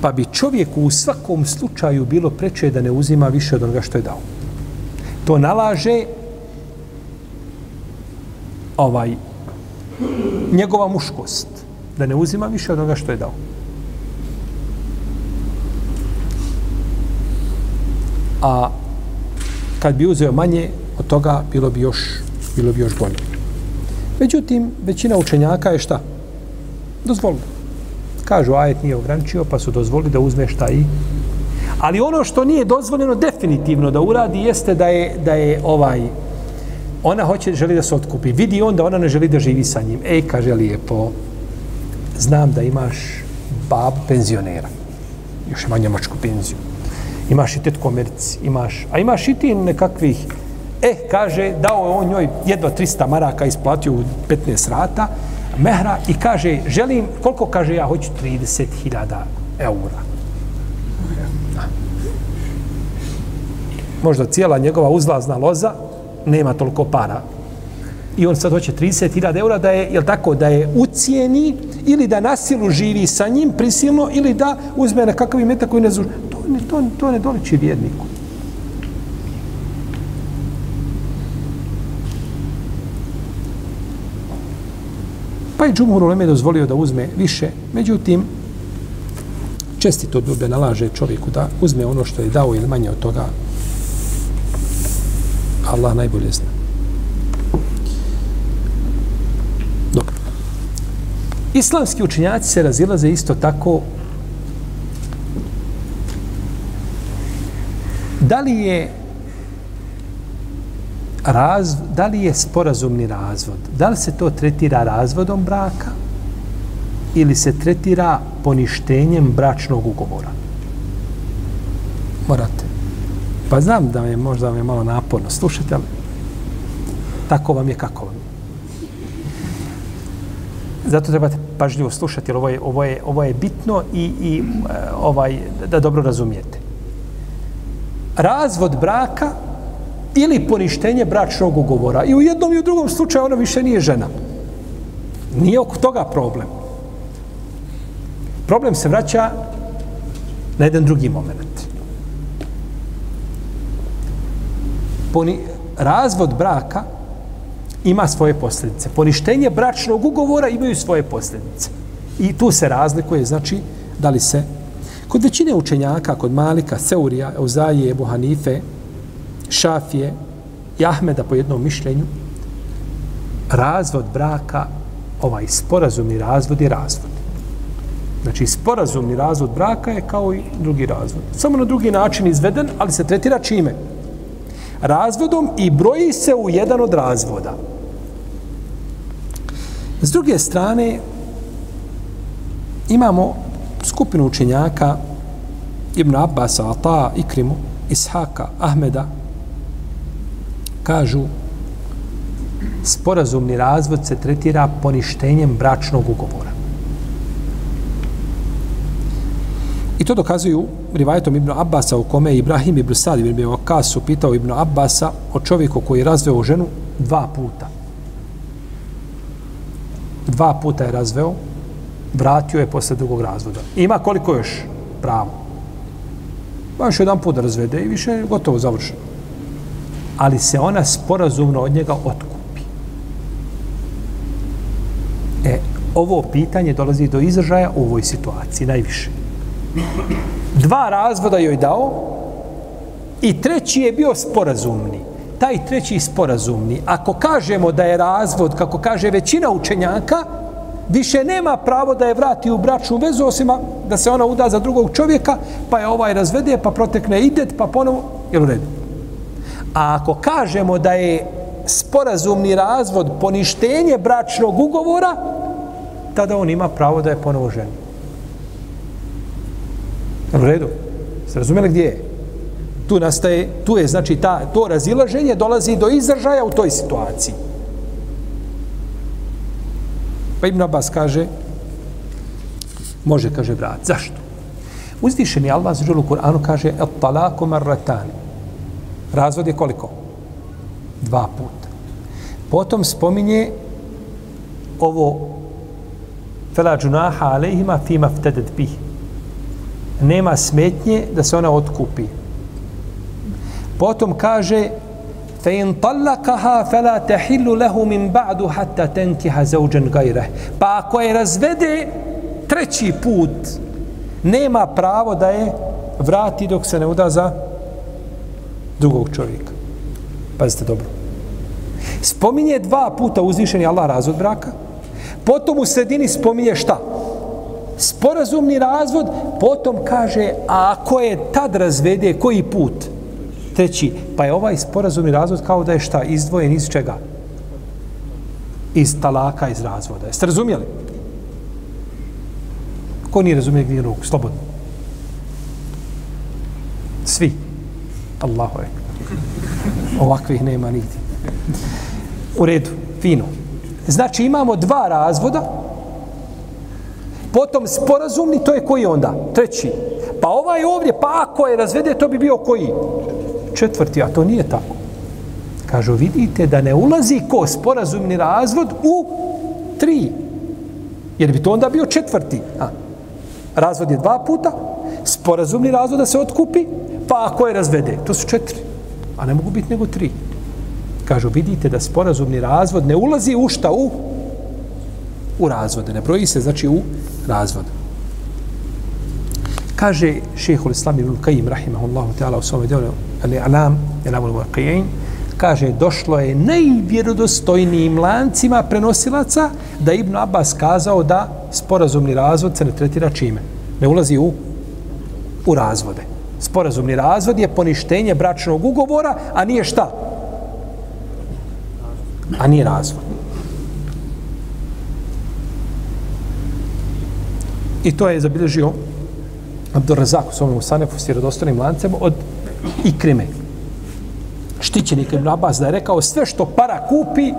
Pa bi čovjeku u svakom slučaju bilo preče da ne uzima više od onoga što je dao. To nalaže ovaj njegova muškost da ne uzima više od onoga što je dao. A kad bi uzeo manje od toga bilo bi još bilo bi još bolje. Međutim, većina učenjaka je šta? Dozvolili. Kažu, ajet nije ograničio, pa su dozvolili da uzme šta i... Ali ono što nije dozvoljeno definitivno da uradi jeste da je, da je ovaj ona hoće, želi da se otkupi. Vidi on da ona ne želi da živi sa njim. Ej, kaže lijepo, znam da imaš bab penzionera. Još ima njemačku penziju. Imaš i tetko Americi. Imaš, a imaš i ti nekakvih E, kaže, dao je on njoj jedva 300 maraka, isplatio u 15 rata, mehra, i kaže, želim, koliko kaže, ja hoću 30.000 eura. Možda cijela njegova uzlazna loza nema toliko para. I on sad hoće 30.000 eura da je, jel tako, da je ucijeni ili da nasilu živi sa njim prisilno ili da uzme na kakav imeta koji ne zuži. To, ne, to, to ne doliči vjerniku. Pa i Džumhur Uleme dozvolio da uzme više, međutim, čestito dube nalaže čovjeku da uzme ono što je dao ili manje od toga. Allah najbolje zna. Dobro. Islamski učinjaci se razilaze isto tako da li je raz, da li je sporazumni razvod, da li se to tretira razvodom braka ili se tretira poništenjem bračnog ugovora. Morate. Pa znam da je možda vam je malo naporno slušati, ali tako vam je kako vam je. Zato trebate pažljivo slušati, jer ovo je, ovo je, ovo je bitno i, i e, ovaj, da dobro razumijete. Razvod braka ili poništenje bračnog ugovora. I u jednom i u drugom slučaju ona više nije žena. Nije oko toga problem. Problem se vraća na jedan drugi moment. Poni, razvod braka ima svoje posljedice. Poništenje bračnog ugovora imaju svoje posljedice. I tu se razlikuje, znači, da li se kod većine učenjaka, kod Malika, Seurija, Euzaije, Ebu Hanife, Šafije i Ahmeda po jednom mišljenju, razvod braka, ovaj sporazumni razvod je razvod. Znači, sporazumni razvod braka je kao i drugi razvod. Samo na drugi način izveden, ali se tretira čime? Razvodom i broji se u jedan od razvoda. S druge strane, imamo skupinu učenjaka Ibn Abbas, Ata, Ikrimu, Ishaka, Ahmeda, kažu sporazumni razvod se tretira poništenjem bračnog ugovora. I to dokazuju rivajetom Ibn Abbasa u kome Ibrahim ibn Sad ibn Okasu upitao Ibn Abbasa o čovjeku koji je razveo ženu dva puta. Dva puta je razveo, vratio je posle drugog razvoda. Ima koliko još pravo? Pa još jedan put razvede i više je gotovo završeno ali se ona sporazumno od njega otkupi. E, ovo pitanje dolazi do izražaja u ovoj situaciji, najviše. Dva razvoda joj dao i treći je bio sporazumni. Taj treći sporazumni, ako kažemo da je razvod, kako kaže većina učenjaka, više nema pravo da je vrati u bračnu vezu, osim da se ona uda za drugog čovjeka, pa je ovaj razvede, pa protekne idet, pa ponovo, je u redu? A ako kažemo da je sporazumni razvod poništenje bračnog ugovora, tada on ima pravo da je ponovo ženi. U redu? Ste razumeli gdje je? Tu nastaje, tu je, znači, ta, to razilaženje dolazi do izražaja u toj situaciji. Pa Ibn Abbas kaže, može, kaže brat, zašto? Uzvišeni Allah za u Kur'anu kaže et talaku marratan. Razvod je koliko? Dva puta. Potom spominje ovo fela džunaha alejhima fima ftedet bih Nema smetnje da se ona otkupi. Potom kaže فإن طلقها فلا تحل له من بعد حتى تنكح زوجا غيره pa ako je razvede treći put nema pravo da je vrati dok se ne uda za drugog čovjeka pazite dobro spominje dva puta uzvišeni Allah razvod braka potom u sredini spominje šta Sporazumni razvod potom kaže a ako je tad razvede koji put treći, pa je ovaj sporazumni razvod kao da je šta, izdvojen iz čega? Iz talaka, iz razvoda. Jeste razumijeli? Ko nije razumije gdje ruku? Slobodno. Svi. Allahu je. Ovakvih nema nigdje. U redu, fino. Znači imamo dva razvoda, potom sporazumni, to je koji onda? Treći. Pa ovaj ovdje, pa ako je razvede, to bi bio koji? četvrti, a to nije tako. Kažu, vidite da ne ulazi ko sporazumni razvod u tri. Jer bi to onda bio četvrti. A, razvod je dva puta, sporazumni razvod da se otkupi, pa ako je razvede, to su četiri. A ne mogu biti nego tri. Kažu, vidite da sporazumni razvod ne ulazi u šta? U, u razvode. Ne broji se, znači, u razvod. Kaže šehhul Islam ibn Kajim, rahimahullahu ta'ala, u svome delu, ali alam, alam ul muqijin, kaže, došlo je najvjerodostojnijim lancima prenosilaca da Ibn Abbas kazao da sporazumni razvod se ne tretira čime. Ne ulazi u, u razvode. Sporazumni razvod je poništenje bračnog ugovora, a nije šta? A nije razvod. I to je zabilježio Abdurrazak u svom Usanefu s vjerodostanim lancem od Ikrime. Štićenik Ibn Abbas da je rekao sve što para kupi,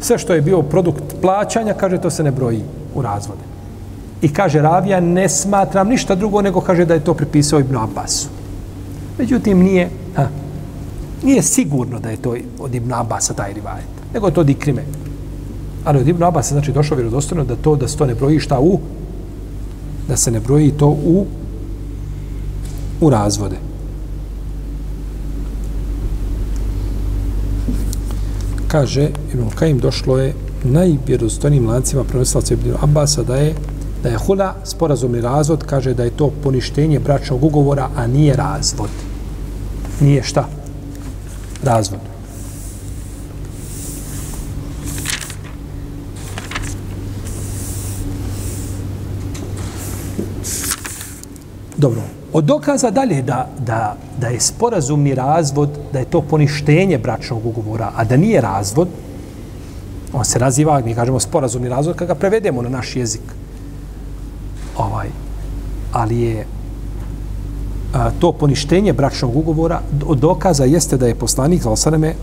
sve što je bio produkt plaćanja, kaže to se ne broji u razvode. I kaže Ravija, ne smatram ništa drugo nego kaže da je to pripisao Ibn Abbasu. Međutim, nije, ha, nije sigurno da je to od Ibn Abbasa taj rivajet, nego je to od Ikrime. Ali od Ibn Abbasa znači došao vjerodostojno da to da se to ne broji šta u da se ne broji to u u razvode. Kaže, Ibn Kajim došlo je najvjerozostojnijim lancima prenosilaca Ibn Abbasa da je da je hula sporazumni razvod, kaže da je to poništenje bračnog ugovora, a nije razvod. Nije šta? Razvod. Dobro, od dokaza dalje da, da, da je sporazumni razvod, da je to poništenje bračnog ugovora, a da nije razvod, on se naziva, mi kažemo sporazumni razvod, kada ga prevedemo na naš jezik. Ovaj, ali je a, to poništenje bračnog ugovora, od dokaza jeste da je poslanik, Zalsaneme,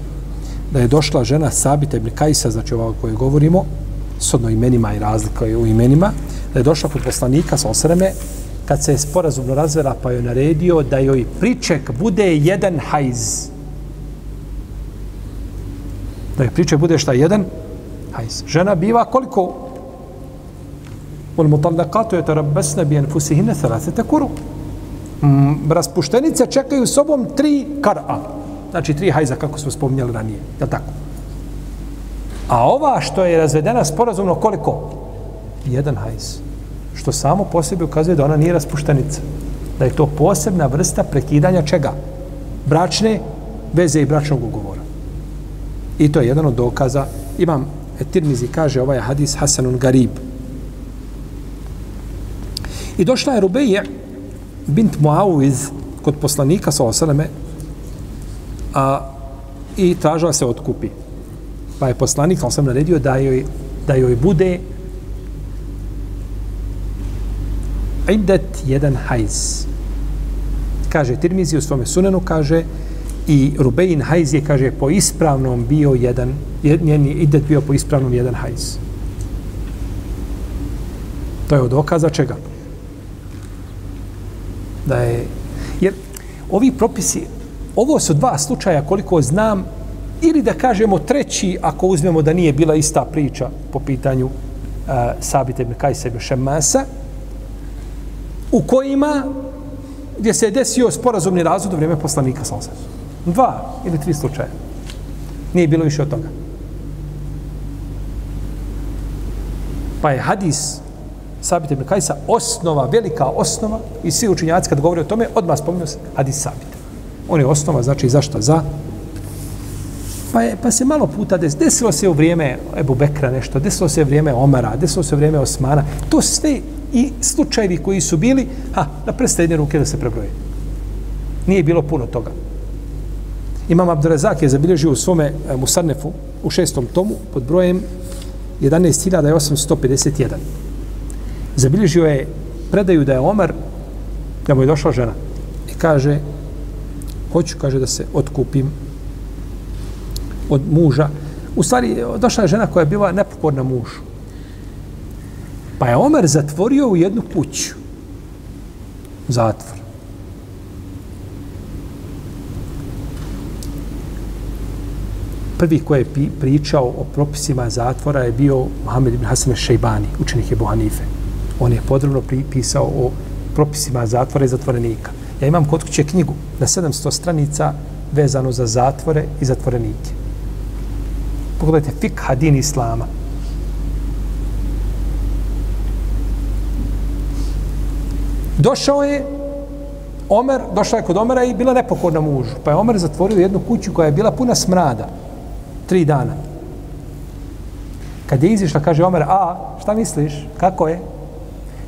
da je došla žena Sabita ibn Kajsa, znači ova o kojoj govorimo, s odno imenima i razlika je u imenima, da je došla kod poslanika, Zalsaneme, kad se je sporazumno razvela, pa joj naredio da joj priček bude jedan hajz. Da joj priček bude šta jedan hajz. Žena biva koliko? Ul mutallakatu je tarabbasna bi anfusihine thalathete kuru. Mm, raspuštenice čekaju sobom tri kar'a. Znači tri hajza, kako smo spominjali ranije. Je tako? A ova što je razvedena sporazumno koliko? Jedan hajz što samo po sebi ukazuje da ona nije raspuštenica. Da je to posebna vrsta prekidanja čega? Bračne veze i bračnog ugovora. I to je jedan od dokaza. Imam e, Tirmizi kaže ovaj hadis Hasanun Garib. I došla je Rubeje bint Muawiz kod poslanika sa osaleme a, i tražila se otkupi. Pa je poslanik sam naredio da joj, da joj bude iddet jedan hajz. Kaže Tirmizi u svome sunenu, kaže i Rubein hajz je, kaže, po ispravnom bio jedan, njeni iddet bio po ispravnom jedan hajz. To je od okaza čega? Da je, jer ovi propisi, ovo su dva slučaja koliko znam, ili da kažemo treći, ako uzmemo da nije bila ista priča po pitanju uh, Sabite ibn Kajsa ibn Šemasa, u kojima gdje se je desio sporazumni razvod u vrijeme poslanika Salsa. Dva ili tri slučaja. Nije bilo više od toga. Pa je hadis Sabit ibn Kajsa osnova, velika osnova i svi učinjaci kad govore o tome, odmah spominju se hadis Sabit. On je osnova, znači zašto? Za Pa, je, pa se malo puta des, desilo se u vrijeme Ebu Bekra nešto, desilo se u vrijeme Omara, desilo se u vrijeme Osmana. To sve i slučajevi koji su bili, ha, na prste jedne ruke da se prebroje. Nije bilo puno toga. Imam Abdurazak je zabilježio u svome e, Musarnefu u šestom tomu pod brojem 11.851. Zabilježio je predaju da je Omar, da mu je došla žena i kaže, hoću, kaže, da se otkupim od muža. U stvari, došla je žena koja je bila nepokorna mužu. Pa je Omer zatvorio u jednu kuću. Zatvor. Prvi koji je pričao o propisima zatvora je bio Mohamed ibn Hasan Šejbani, učenik je Hanife. On je podrobno pisao o propisima zatvora i zatvorenika. Ja imam kod kuće knjigu na 700 stranica vezano za zatvore i zatvorenike. Pogledajte, fik hadin islama. Došao je Omer, došao je kod Omera i bila nepokorna mužu. Pa je Omer zatvorio jednu kuću koja je bila puna smrada. Tri dana. Kad je izišla, kaže Omer, a, šta misliš? Kako je?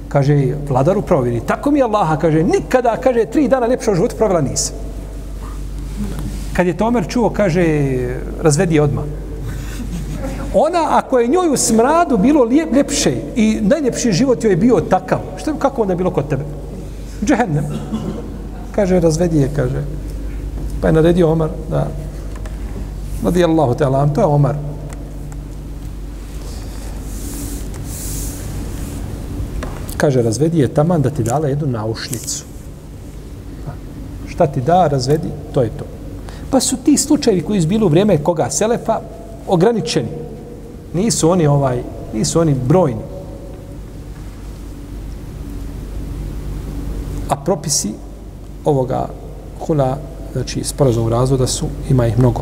Kaže, vladaru provjeri. Tako mi je Allaha, kaže, nikada, kaže, tri dana ljepšo život provjela nisam. Kad je to Omer čuo, kaže, razvedi je odmah ona ako je njoj u smradu bilo lijep, ljepše i najljepši život joj je bio takav, što kako onda je bilo kod tebe? Džehennem. Kaže, razvedi je, kaže. Pa je naredio Omar da radi Allahu te alam, to je Omar. Kaže, razvedi je taman da ti dala jednu naušnicu. Šta ti da, razvedi, to je to. Pa su ti slučajevi koji su bili u vrijeme koga Selefa ograničeni. Nisu oni ovaj, nisu oni brojni. A propisi ovoga hula, znači sporazum razvoda su, ima ih mnogo.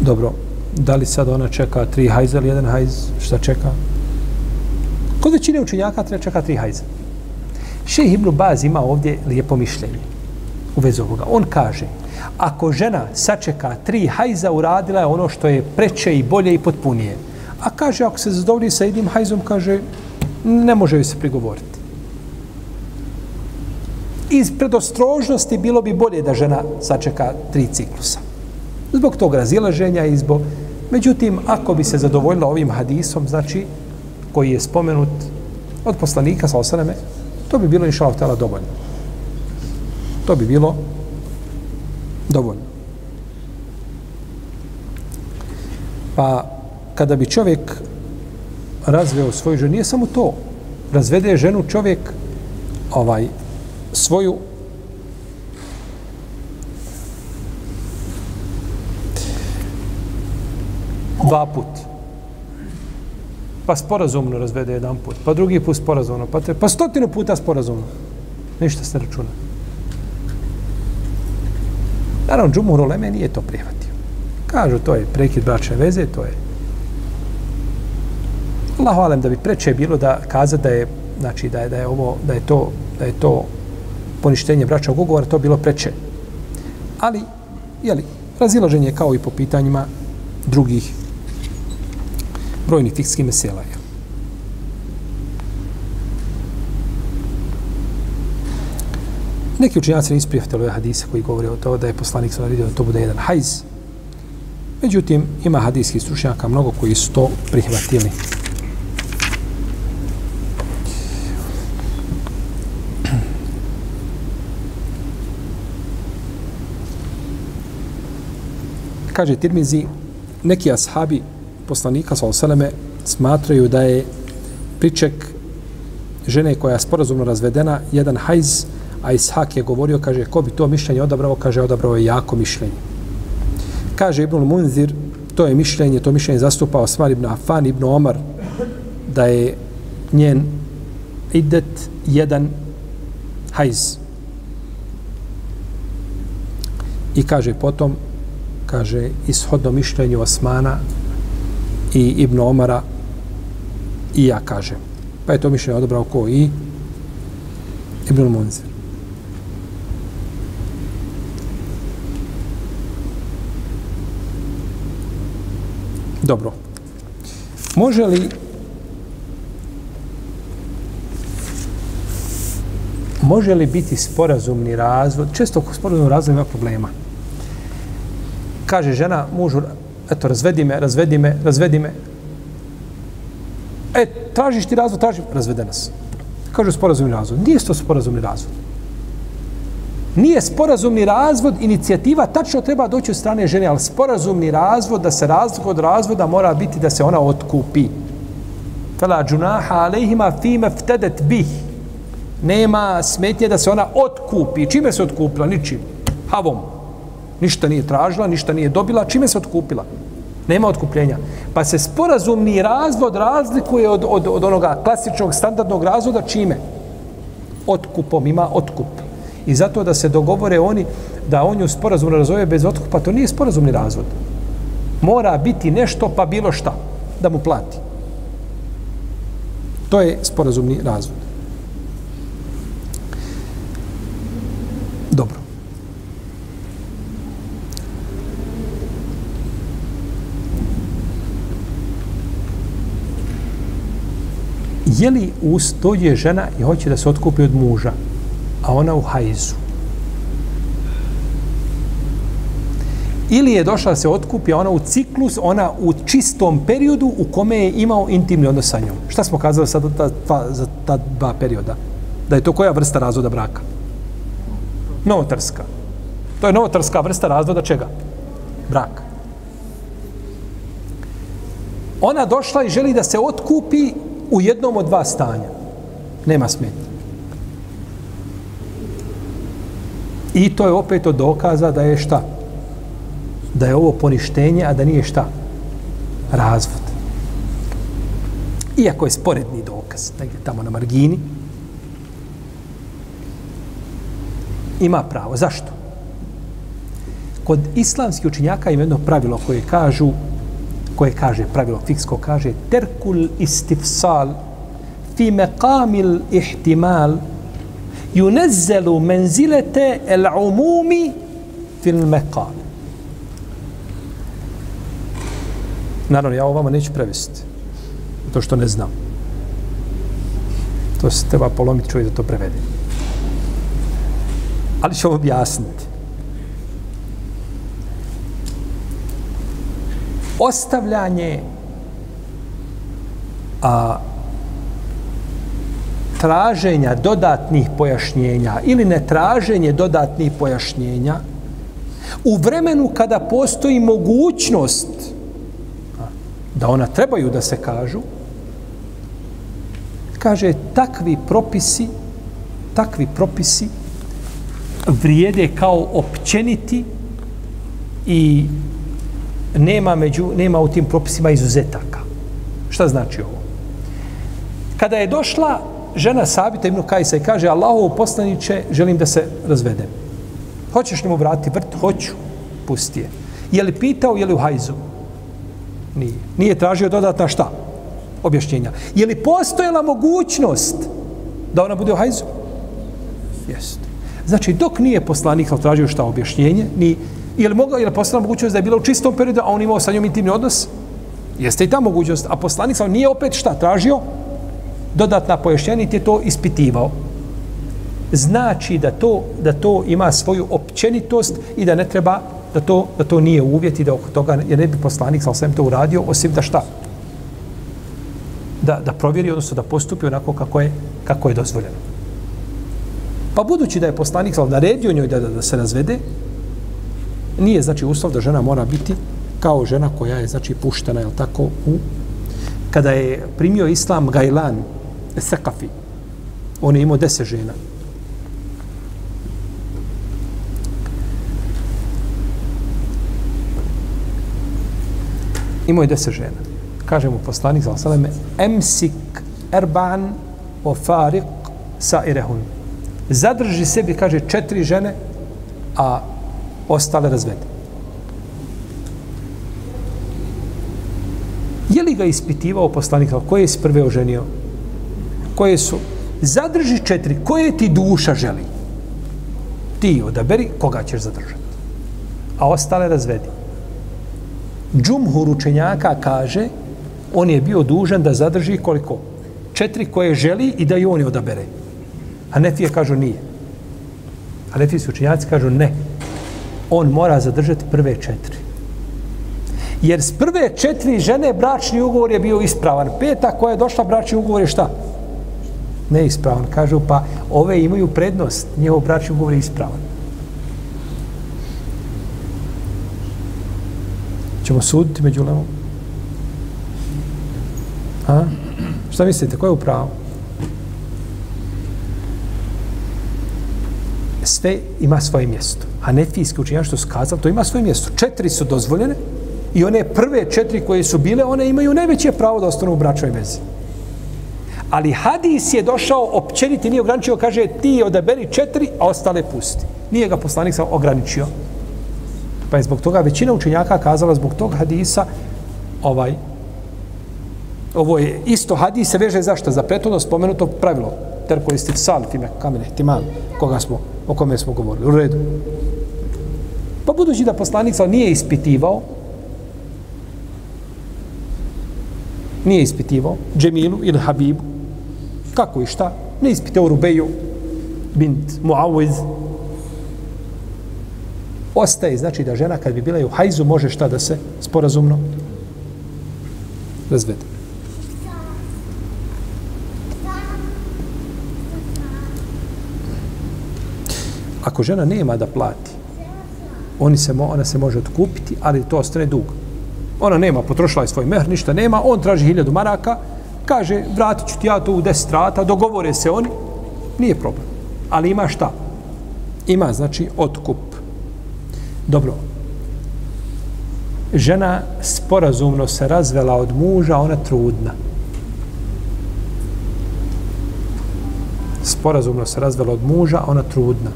Dobro, da li sad ona čeka tri hajza ili jedan hajz, šta čeka? Kod većine učenjaka treba čeka tri hajza. Šeh Ibn Baz ima ovdje lijepo mišljenje u vezu ovoga. On kaže, ako žena sačeka tri hajza, uradila je ono što je preče i bolje i potpunije. A kaže, ako se zadovolji sa jednim hajzom, kaže, ne može joj se prigovoriti. Iz predostrožnosti bilo bi bolje da žena sačeka tri ciklusa. Zbog tog razilaženja i zbog... Međutim, ako bi se zadovoljila ovim hadisom, znači, koji je spomenut od poslanika, sa osaname, to bi bilo inša Allah dovoljno. To bi bilo dovoljno. Pa kada bi čovjek razveo svoju ženu, nije samo to. Razvede ženu čovjek ovaj svoju dva put. Pa sporazumno razvede jedan put, pa drugi put sporazumno, pa, te, pa stotinu puta sporazumno. Ništa se računa. Naravno, Džumhur Oleme nije to prihvatio. Kažu, to je prekid bračne veze, to je... Allahu alem da bi preče bilo da kaza da je, znači, da je, da je ovo, da je to, da je to poništenje bračnog ugovora, to bilo preče. Ali, je li razilaženje kao i po pitanjima drugih brojnih fikskih mesela. Je. Neki učinjaci nisu prihvatili ove hadise koji govore o to da je poslanik sa naredio da to bude jedan hajz. Međutim, ima hadijskih stručnjaka mnogo koji su to prihvatili. Kaže Tirmizi, neki ashabi poslanika sa oseleme smatraju da je priček žene koja je sporazumno razvedena jedan hajz, a Ishak je govorio, kaže, ko bi to mišljenje odabrao, kaže, odabrao je jako mišljenje. Kaže Ibn Munzir, to je mišljenje, to mišljenje zastupao Osman ibn Afan ibn Omar, da je njen idet jedan hajz. I kaže potom, kaže, ishodno mišljenju Osmana i Ibn Omara i ja kažem. Pa je to mišljenje odobrao ko i Ibn Munzir. Dobro. Može li može li biti sporazumni razvod? Često oko sporazumnog razvoda ima problema. Kaže žena mužu, eto, razvedi me, razvedi me, razvedi me. E, tražiš ti razvod, tražim, razvede nas. Kaže sporazumni razvod. Nije to sporazumni razvod. Nije sporazumni razvod, inicijativa tačno treba doći od strane žene, ali sporazumni razvod, da se razlog od razvoda mora biti da se ona otkupi. Fela džunaha alejhima fime ftedet bih. Nema smetnje da se ona otkupi. Čime se otkupila? Ničim. Havom. Ništa nije tražila, ništa nije dobila. Čime se otkupila? Nema otkupljenja. Pa se sporazumni razvod razlikuje od, od, od onoga klasičnog standardnog razvoda čime? Otkupom. Ima otkup. I zato da se dogovore oni da on ju sporazumno razvoje bez otkupa, to nije sporazumni razvod. Mora biti nešto pa bilo šta da mu plati. To je sporazumni razvod. Dobro. Je li je žena i hoće da se otkupi od muža? a ona u hajzu. Ili je došla da se otkupi, a ona u ciklus, ona u čistom periodu u kome je imao intimni odnos sa njom. Šta smo kazali sad ta, ta, za ta dva perioda? Da je to koja vrsta razvoda braka? Novotarska. To je novotarska vrsta razvoda čega? Braka. Ona došla i želi da se otkupi u jednom od dva stanja. Nema smetnje. I to je opet od dokaza da je šta? Da je ovo poništenje, a da nije šta? Razvod. Iako je sporedni dokaz, negdje tamo na margini, ima pravo. Zašto? Kod islamskih učinjaka ima jedno pravilo koje kažu, koje kaže, pravilo fiksko kaže, terkul istifsal fi meqamil ihtimal yunazzelu menzilete el umumi fil meqam. Naravno, ja ovo vama neću prevesti. To što ne znam. To se treba polomiti čovjek da to prevede. Ali ću objasniti. Ostavljanje a, traženja dodatnih pojašnjenja ili ne traženje dodatnih pojašnjenja u vremenu kada postoji mogućnost da ona trebaju da se kažu kaže takvi propisi takvi propisi vrijede kao općeniti i nema među nema u tim propisima izuzetaka šta znači ovo kada je došla žena Sabita ibn Kajsa i kaže Allahov poslaniće, želim da se razvedem. Hoćeš li mu vratiti vrt? Hoću. Pusti je. Je li pitao, je li u hajzu? Nije. Nije tražio dodatna šta? Objašnjenja. Je li postojala mogućnost da ona bude u hajzu? Jeste. Znači, dok nije poslanik tražio šta objašnjenje, ni, je li, mogao, je li postojala mogućnost da je bila u čistom periodu, a on imao sa njom intimni odnos? Jeste i ta mogućnost. A poslanik nije opet šta tražio? dodatna pojašnjenja je to ispitivao. Znači da to, da to ima svoju općenitost i da ne treba da to, da to nije uvjet i da oko toga jer ne bi poslanik sa svem to uradio, osim da šta? Da, da provjeri, odnosno da postupi onako kako je, kako je dozvoljeno. Pa budući da je poslanik sa naredio njoj da, da, da se razvede, nije znači uslov da žena mora biti kao žena koja je znači puštena, je tako, u kada je primio islam Gajlan, Sekafi, on je imao deset žena. Imao je deset žena. Kaže mu poslanik, za osaleme, emsik erban o farik sa irehun. Zadrži sebi, kaže, četiri žene, a ostale razvede. Je li ga ispitivao poslanik, koje je prve oženio? Koje su? Zadrži četiri. Koje ti duša želi? Ti odaberi koga ćeš zadržati. A ostale razvedi. Džumhur učenjaka kaže, on je bio dužan da zadrži koliko? Četiri koje želi i da i oni odabere. A Nefije kažu nije. A Nefijski učenjaci kažu ne. On mora zadržati prve četiri. Jer s prve četiri žene bračni ugovor je bio ispravan. Peta koja je došla bračni ugovor je šta? Neispravan. Kažu pa ove imaju prednost. njihov bračni ugovor je ispravan. Ćemo suditi među lemom? A? Šta mislite? Ko je u pravu? Sve ima svoje mjesto. A nefijski učinjač što su kazali, to ima svoje mjesto. Četiri su dozvoljene, I one prve četiri koje su bile, one imaju najveće pravo da ostanu u bračnoj vezi. Ali hadis je došao općeniti, nije ograničio, kaže ti odaberi četiri, a ostale pusti. Nije ga poslanik sam ograničio. Pa je zbog toga većina učenjaka kazala zbog tog hadisa ovaj ovo je isto hadis se veže zašto? Za prethodno spomenuto pravilo terko istif fime time kamene timan koga smo, o kome smo govorili. U redu. Pa budući da poslanik sa nije ispitivao nije ispitivao Džemilu ili Habibu. Kako i šta? Ne ispitao Rubeju bint Muawiz. Ostaje, znači da žena kad bi bila u hajzu može šta da se sporazumno razvede. Ako žena nema da plati, oni se, ona se može otkupiti, ali to ostane dug. Ona nema, potrošila je svoj mehr, ništa nema, on traži hiljadu maraka, kaže, vratit ću ti ja to u deset rata, dogovore se oni, nije problem. Ali ima šta? Ima, znači, otkup. Dobro. Žena sporazumno se razvela od muža, ona trudna. Sporazumno se razvela od muža, ona trudna.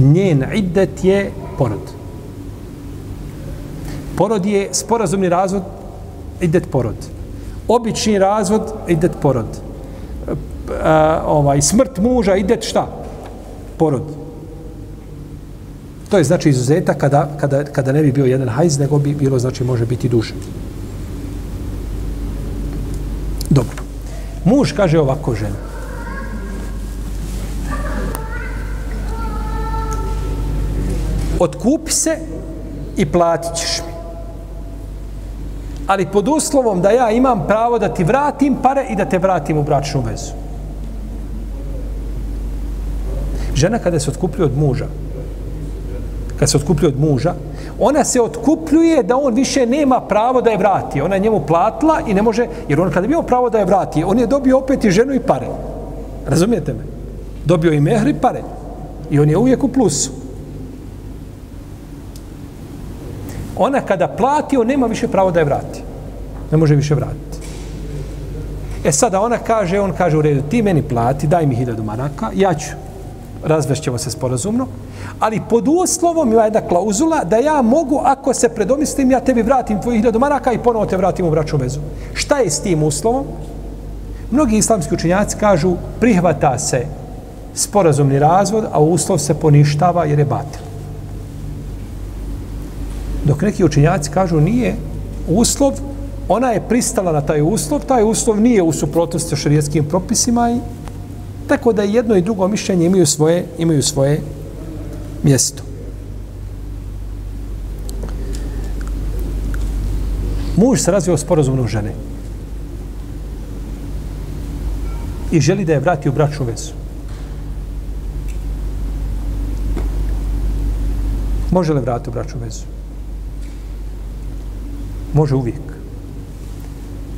Njen iddet je porod porod je sporazumni razvod, idet porod. Obični razvod, idet porod. E, ovaj, smrt muža, idet šta? Porod. To je znači izuzeta kada, kada, kada ne bi bio jedan hajz, nego bi bilo, znači, može biti duže. Dobro. Muž kaže ovako žena. Otkupi se i platit ćeš mi ali pod uslovom da ja imam pravo da ti vratim pare i da te vratim u bračnu vezu. Žena kada se otkupljuje od muža, kada se otkupljuje od muža, ona se otkupljuje da on više nema pravo da je vrati. Ona je njemu platila i ne može, jer on kada je bio pravo da je vrati, on je dobio opet i ženu i pare. Razumijete me? Dobio i mehri pare. I on je uvijek u plusu. Ona kada plati, on nema više pravo da je vrati. Ne može više vratiti. E sada ona kaže, on kaže u redu, ti meni plati, daj mi hiljadu maraka, ja ću, razvešćemo se sporazumno, ali pod uslovom ima jedna klauzula da ja mogu, ako se predomislim, ja tebi vratim tvoju hiljadu maraka i ponovo te vratim u bračnu vezu. Šta je s tim uslovom? Mnogi islamski učenjaci kažu, prihvata se sporazumni razvod, a uslov se poništava jer je batil. Dok neki učenjaci kažu nije uslov, ona je pristala na taj uslov, taj uslov nije u suprotnosti sa šarijetskim propisima i tako da jedno i drugo mišljenje imaju svoje, imaju svoje mjesto. Muž se razvio sporazumno žene i želi da je vrati u bračnu vezu. Može li vratiti u bračnu vezu? Može uvijek.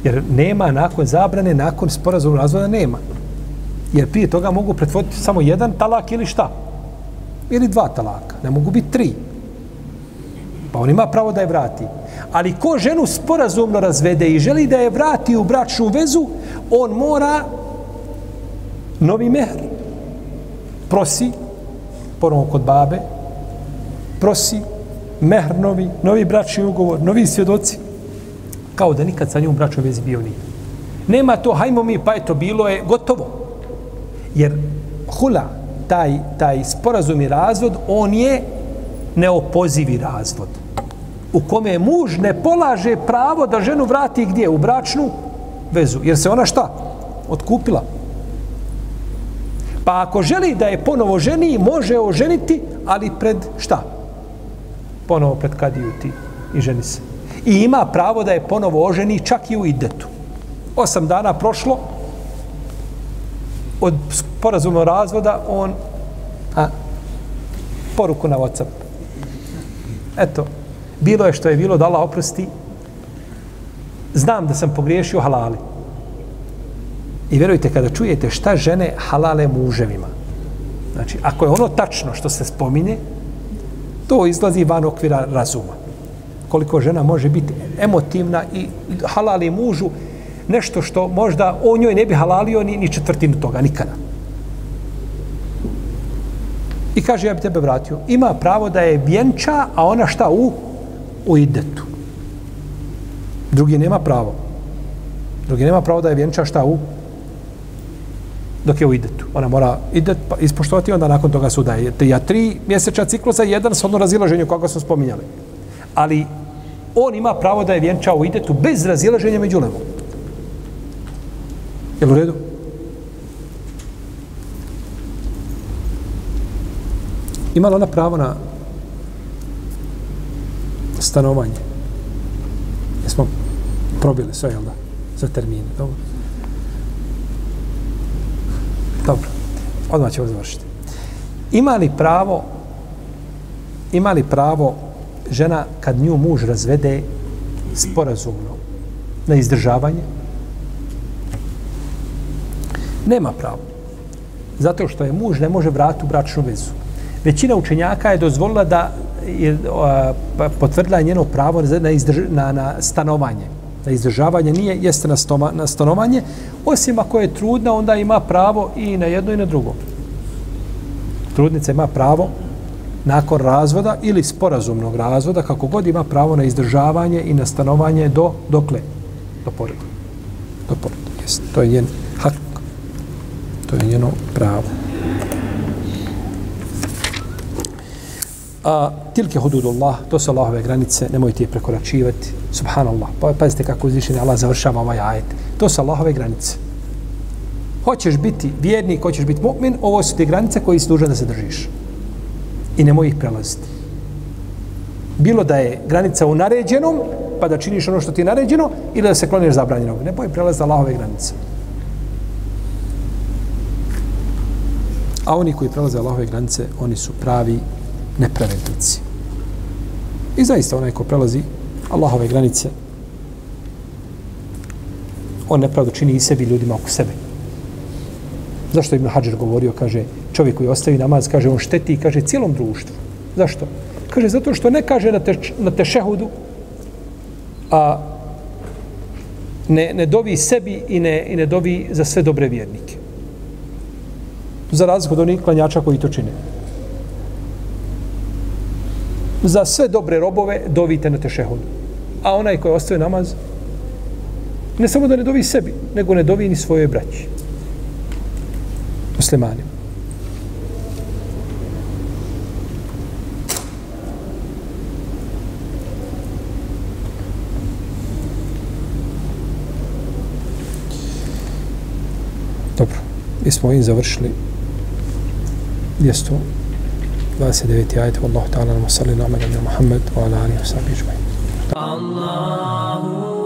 Jer nema nakon zabrane, nakon sporazumnog razvoda nema. Jer prije toga mogu pretvoriti samo jedan talak ili šta? Ili dva talaka. Ne mogu biti tri. Pa on ima pravo da je vrati. Ali ko ženu sporazumno razvede i želi da je vrati u bračnu vezu, on mora novi mehr. Prosi, ponovno kod babe, prosi mehr novi, novi bračni ugovor, novi svjedoci, kao da nikad sa njom bračnoj vezi bio nije. Nema to, hajmo mi, pa eto, bilo je gotovo. Jer hula, taj, taj sporazum i razvod, on je neopozivi razvod. U kome muž ne polaže pravo da ženu vrati gdje? U bračnu vezu. Jer se ona šta? Otkupila. Pa ako želi da je ponovo ženi, može oženiti, ali pred šta? Ponovo pred kadiju ti i ženi se. I ima pravo da je ponovo oženi čak i u idetu. Osam dana prošlo od porazumnog razvoda, on a, poruku na Whatsapp. Eto, bilo je što je bilo, dala oprosti. Znam da sam pogriješio halali. I vjerujte, kada čujete šta žene halale muževima, znači, ako je ono tačno što se spominje, to izlazi van okvira razuma. Koliko žena može biti emotivna i halali mužu nešto što možda o njoj ne bi halalio ni, ni četvrtinu toga, nikada. I kaže, ja bi tebe vratio. Ima pravo da je vjenča, a ona šta u? U idetu. Drugi nema pravo. Drugi nema pravo da je vjenča šta u? dok je u idetu. Ona mora idet pa ispoštovati onda nakon toga suda. Ja tri mjeseča ciklusa, jedan s ono razilaženju kako smo spominjali. Ali on ima pravo da je vjenčao u idetu bez razilaženja među levom. Je u redu? Ima li ona pravo na stanovanje? Jesmo probili sve, jel da? Za termine, dobro. Dobro, odmah ćemo završiti. Ima li pravo ima li pravo žena kad nju muž razvede sporazumno na izdržavanje? Nema pravo. Zato što je muž ne može vratiti u bračnu vezu. Većina učenjaka je dozvolila da je pa potvrdila njeno pravo na, izdrž, na, na stanovanje na izdržavanje nije jeste na, stoma, na stanovanje, osim ako je trudna, onda ima pravo i na jedno i na drugo. Trudnica ima pravo nakon razvoda ili sporazumnog razvoda, kako god ima pravo na izdržavanje i na stanovanje do dokle? Do poroda. Do poroda. Jeste. To je njen hak. To je njeno pravo. A, tilke hududullah, to su Allahove granice, nemojte je prekoračivati. Subhanallah. Pa pazite kako uzvišeni Allah završava ovaj ajet. To su Allahove granice. Hoćeš biti vjernik, hoćeš biti mu'min, ovo su te granice koje si dužan da se držiš. I nemoj ih prelaziti. Bilo da je granica u naređenom, pa da činiš ono što ti je naređeno, ili da se kloniš zabranjenog. Ne boj prelaz Allahove granice. A oni koji prelaze Allahove granice, oni su pravi nepravednici. I zaista onaj ko prelazi Allahove granice, on nepravdu čini i sebi ljudima oko sebe. Zašto Ibn Hajar govorio, kaže, čovjek koji ostavi namaz, kaže, on šteti kaže cijelom društvu. Zašto? Kaže, zato što ne kaže na, te, na tešehudu, a ne, ne dovi sebi i ne, i ne dovi za sve dobre vjernike. Za razliku od onih klanjača koji to čine za sve dobre robove dovite na tešehudu. A onaj koji ostaje namaz, ne samo da ne dovi sebi, nego ne dovi ni svoje braći. Muslimani. Dobro, mi smo ovim završili mjesto 29. ajet Wallahu ta'ala nama salli na amena Muhammed wa ala alihi wa sahbihi ajma'in. Allahu